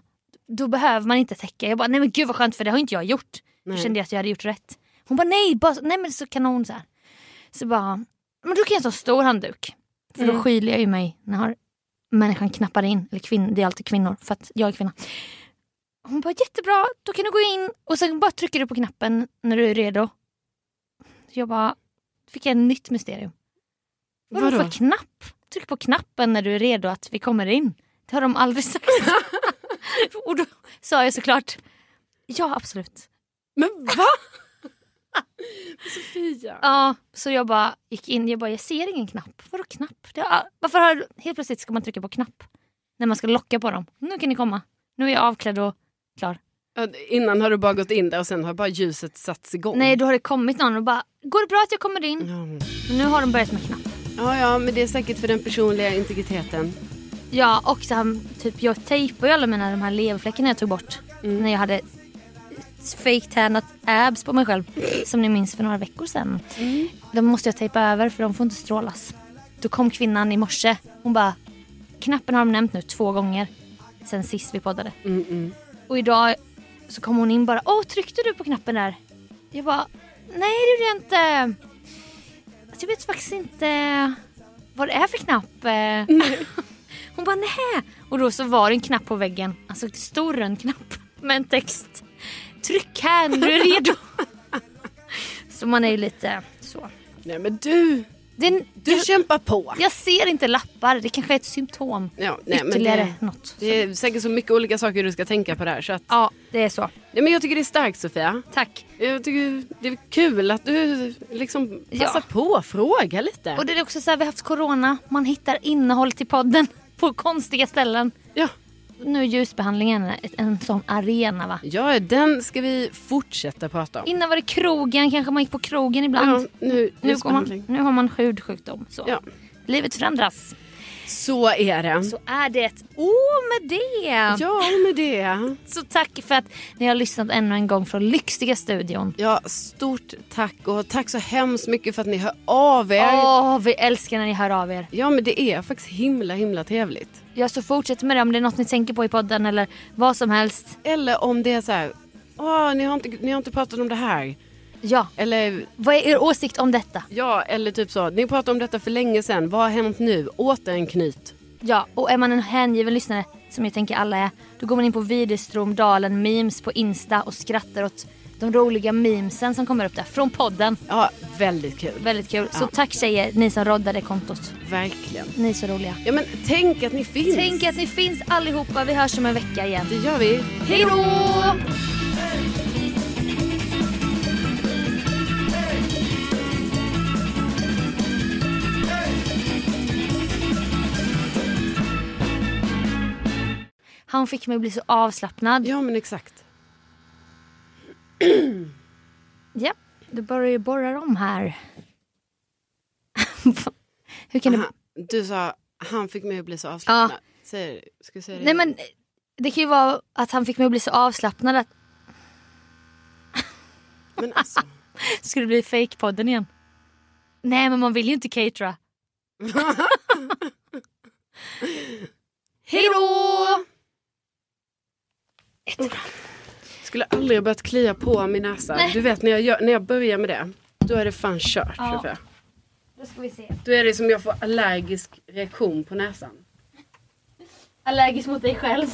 Speaker 2: Då behöver man inte täcka. Jag bara nej men gud vad skönt för det har inte jag gjort.
Speaker 1: Nej.
Speaker 2: Då kände jag att jag hade gjort rätt. Hon bara nej, bara, nej men så kanon så här. Så bara, men då kan jag ta stor handduk. För då
Speaker 1: Mm.
Speaker 2: skyler jag ju mig när människan knappar in. Eller kvinn, det är alltid kvinnor för att jag är kvinna. Hon bara jättebra, då kan du gå in och sen bara trycker du på knappen när du är redo. Jag bara, fick jag ett nytt mysterium. Vadå för knapp? Tryck på knappen när du är redo att vi kommer in. Det har de aldrig sagt. och då sa jag såklart, ja absolut.
Speaker 1: Men va? Sofia.
Speaker 2: Ja, så jag bara gick in, jag bara, jag ser ingen knapp. Vadå knapp? Har, varför har, helt plötsligt ska man trycka på knapp? När man ska locka på dem. Nu kan ni komma. Nu är jag avklädd och klar.
Speaker 1: Innan har du bara gått in där och sen har bara ljuset satts igång.
Speaker 2: Nej, då har det kommit någon och bara, går det bra att jag kommer in?
Speaker 1: Ja.
Speaker 2: Men nu har de börjat med knapp.
Speaker 1: ja, ja, men det är säkert för den personliga integriteten.
Speaker 2: Ja, och så här, typ jag tejpade ju alla mina de här leverfläckarna jag tog bort. När jag hade fake-tannat abs på mig själv. Som ni minns för några veckor sedan. De måste jag tejpa över för de får inte strålas. Då kom kvinnan i morse. Hon bara, knappen har de nämnt nu två gånger. Sen sist vi poddade.
Speaker 1: Mm, mm.
Speaker 2: Och idag så kom hon in bara, åh tryckte du på knappen där? Jag bara, nej det gjorde jag inte. Alltså, jag vet faktiskt inte vad det är för knapp. eh." Hon bara, nej. Och då så var det en knapp på väggen, alltså en stor röd knapp med en text. Tryck här när du är redo. så man är ju lite så.
Speaker 1: Nej men du,
Speaker 2: Är,
Speaker 1: Du
Speaker 2: jag,
Speaker 1: kämpar på.
Speaker 2: jag ser inte lappar, det kanske är ett symptom.
Speaker 1: Ja, nej,
Speaker 2: Ytterligare
Speaker 1: det,
Speaker 2: något.
Speaker 1: det är säkert så mycket olika saker du ska tänka på där. Så att,
Speaker 2: Ja, det är så.
Speaker 1: nej, men jag tycker det är starkt Sofia.
Speaker 2: Tack.
Speaker 1: Jag tycker det är kul att du liksom passar
Speaker 2: Ja.
Speaker 1: på att fråga lite.
Speaker 2: Och det är också så här, vi har haft corona, man hittar innehåll till podden på konstiga ställen.
Speaker 1: Ja.
Speaker 2: Nu är ljusbehandlingen en sån arena va?
Speaker 1: ja, den ska vi fortsätta prata om.
Speaker 2: Innan var det krogen, kanske man gick på krogen ibland.
Speaker 1: Ja, nu,
Speaker 2: nu, man, nu har man hudsjukdom. Så.
Speaker 1: Ja.
Speaker 2: Livet förändras.
Speaker 1: Så är det.
Speaker 2: Så är det. Och med det.
Speaker 1: Ja, med det.
Speaker 2: Så tack för att ni har lyssnat ännu en gång från lyxiga studion.
Speaker 1: Ja, stort tack och tack så hemskt mycket för att ni hör av er.
Speaker 2: Åh, vi älskar när ni hör av er.
Speaker 1: Ja, men det är faktiskt himla, himla trevligt.
Speaker 2: Ja, så fortsätt med det om det är något ni tänker på i podden eller vad som helst.
Speaker 1: Eller om det är så här, Åh, ni, har inte, ni har inte pratat om det här.
Speaker 2: Ja,
Speaker 1: Eller,
Speaker 2: vad är er åsikt om detta?
Speaker 1: ja, eller typ så, ni pratade om detta för länge sedan. Vad har hänt nu? Återenknyt.
Speaker 2: Ja, och är man en hängiven lyssnare, som jag tänker alla är, då går man in på Widerström Dalen Memes på Insta och skrattar åt de roliga memesen som kommer upp där från podden.
Speaker 1: Ja, väldigt kul.
Speaker 2: Väldigt kul. Så
Speaker 1: Ja.
Speaker 2: tack tjejer, ni som roddade kontot.
Speaker 1: Verkligen.
Speaker 2: Ni är så roliga.
Speaker 1: Ja, men tänk att ni finns.
Speaker 2: Tänk att ni finns allihopa. Vi hörs om en vecka igen.
Speaker 1: Det gör vi.
Speaker 2: Hej då! Han fick mig att bli så avslappnad.
Speaker 1: Ja, men exakt.
Speaker 2: Ja, du börjar ju borra om här. Hur kan
Speaker 1: Aha,
Speaker 2: det...
Speaker 1: du sa, han fick mig att bli så avslappnad. Säger, ska säga det
Speaker 2: Nej men det kan ju vara att han fick mig att bli så avslappnad att
Speaker 1: men alltså.
Speaker 2: Ska det bli fake-podden igen? Nej men man vill ju inte catera. Hej då!
Speaker 1: Skulle aldrig ha börjat klia på min näsa.
Speaker 2: Nej.
Speaker 1: Du vet när jag, gör, när jag börjar med det, då är det fan kört.
Speaker 2: Ja. Då ska vi se.
Speaker 1: Då är det som jag får allergisk reaktion på näsan.
Speaker 2: Allergisk mot dig själv.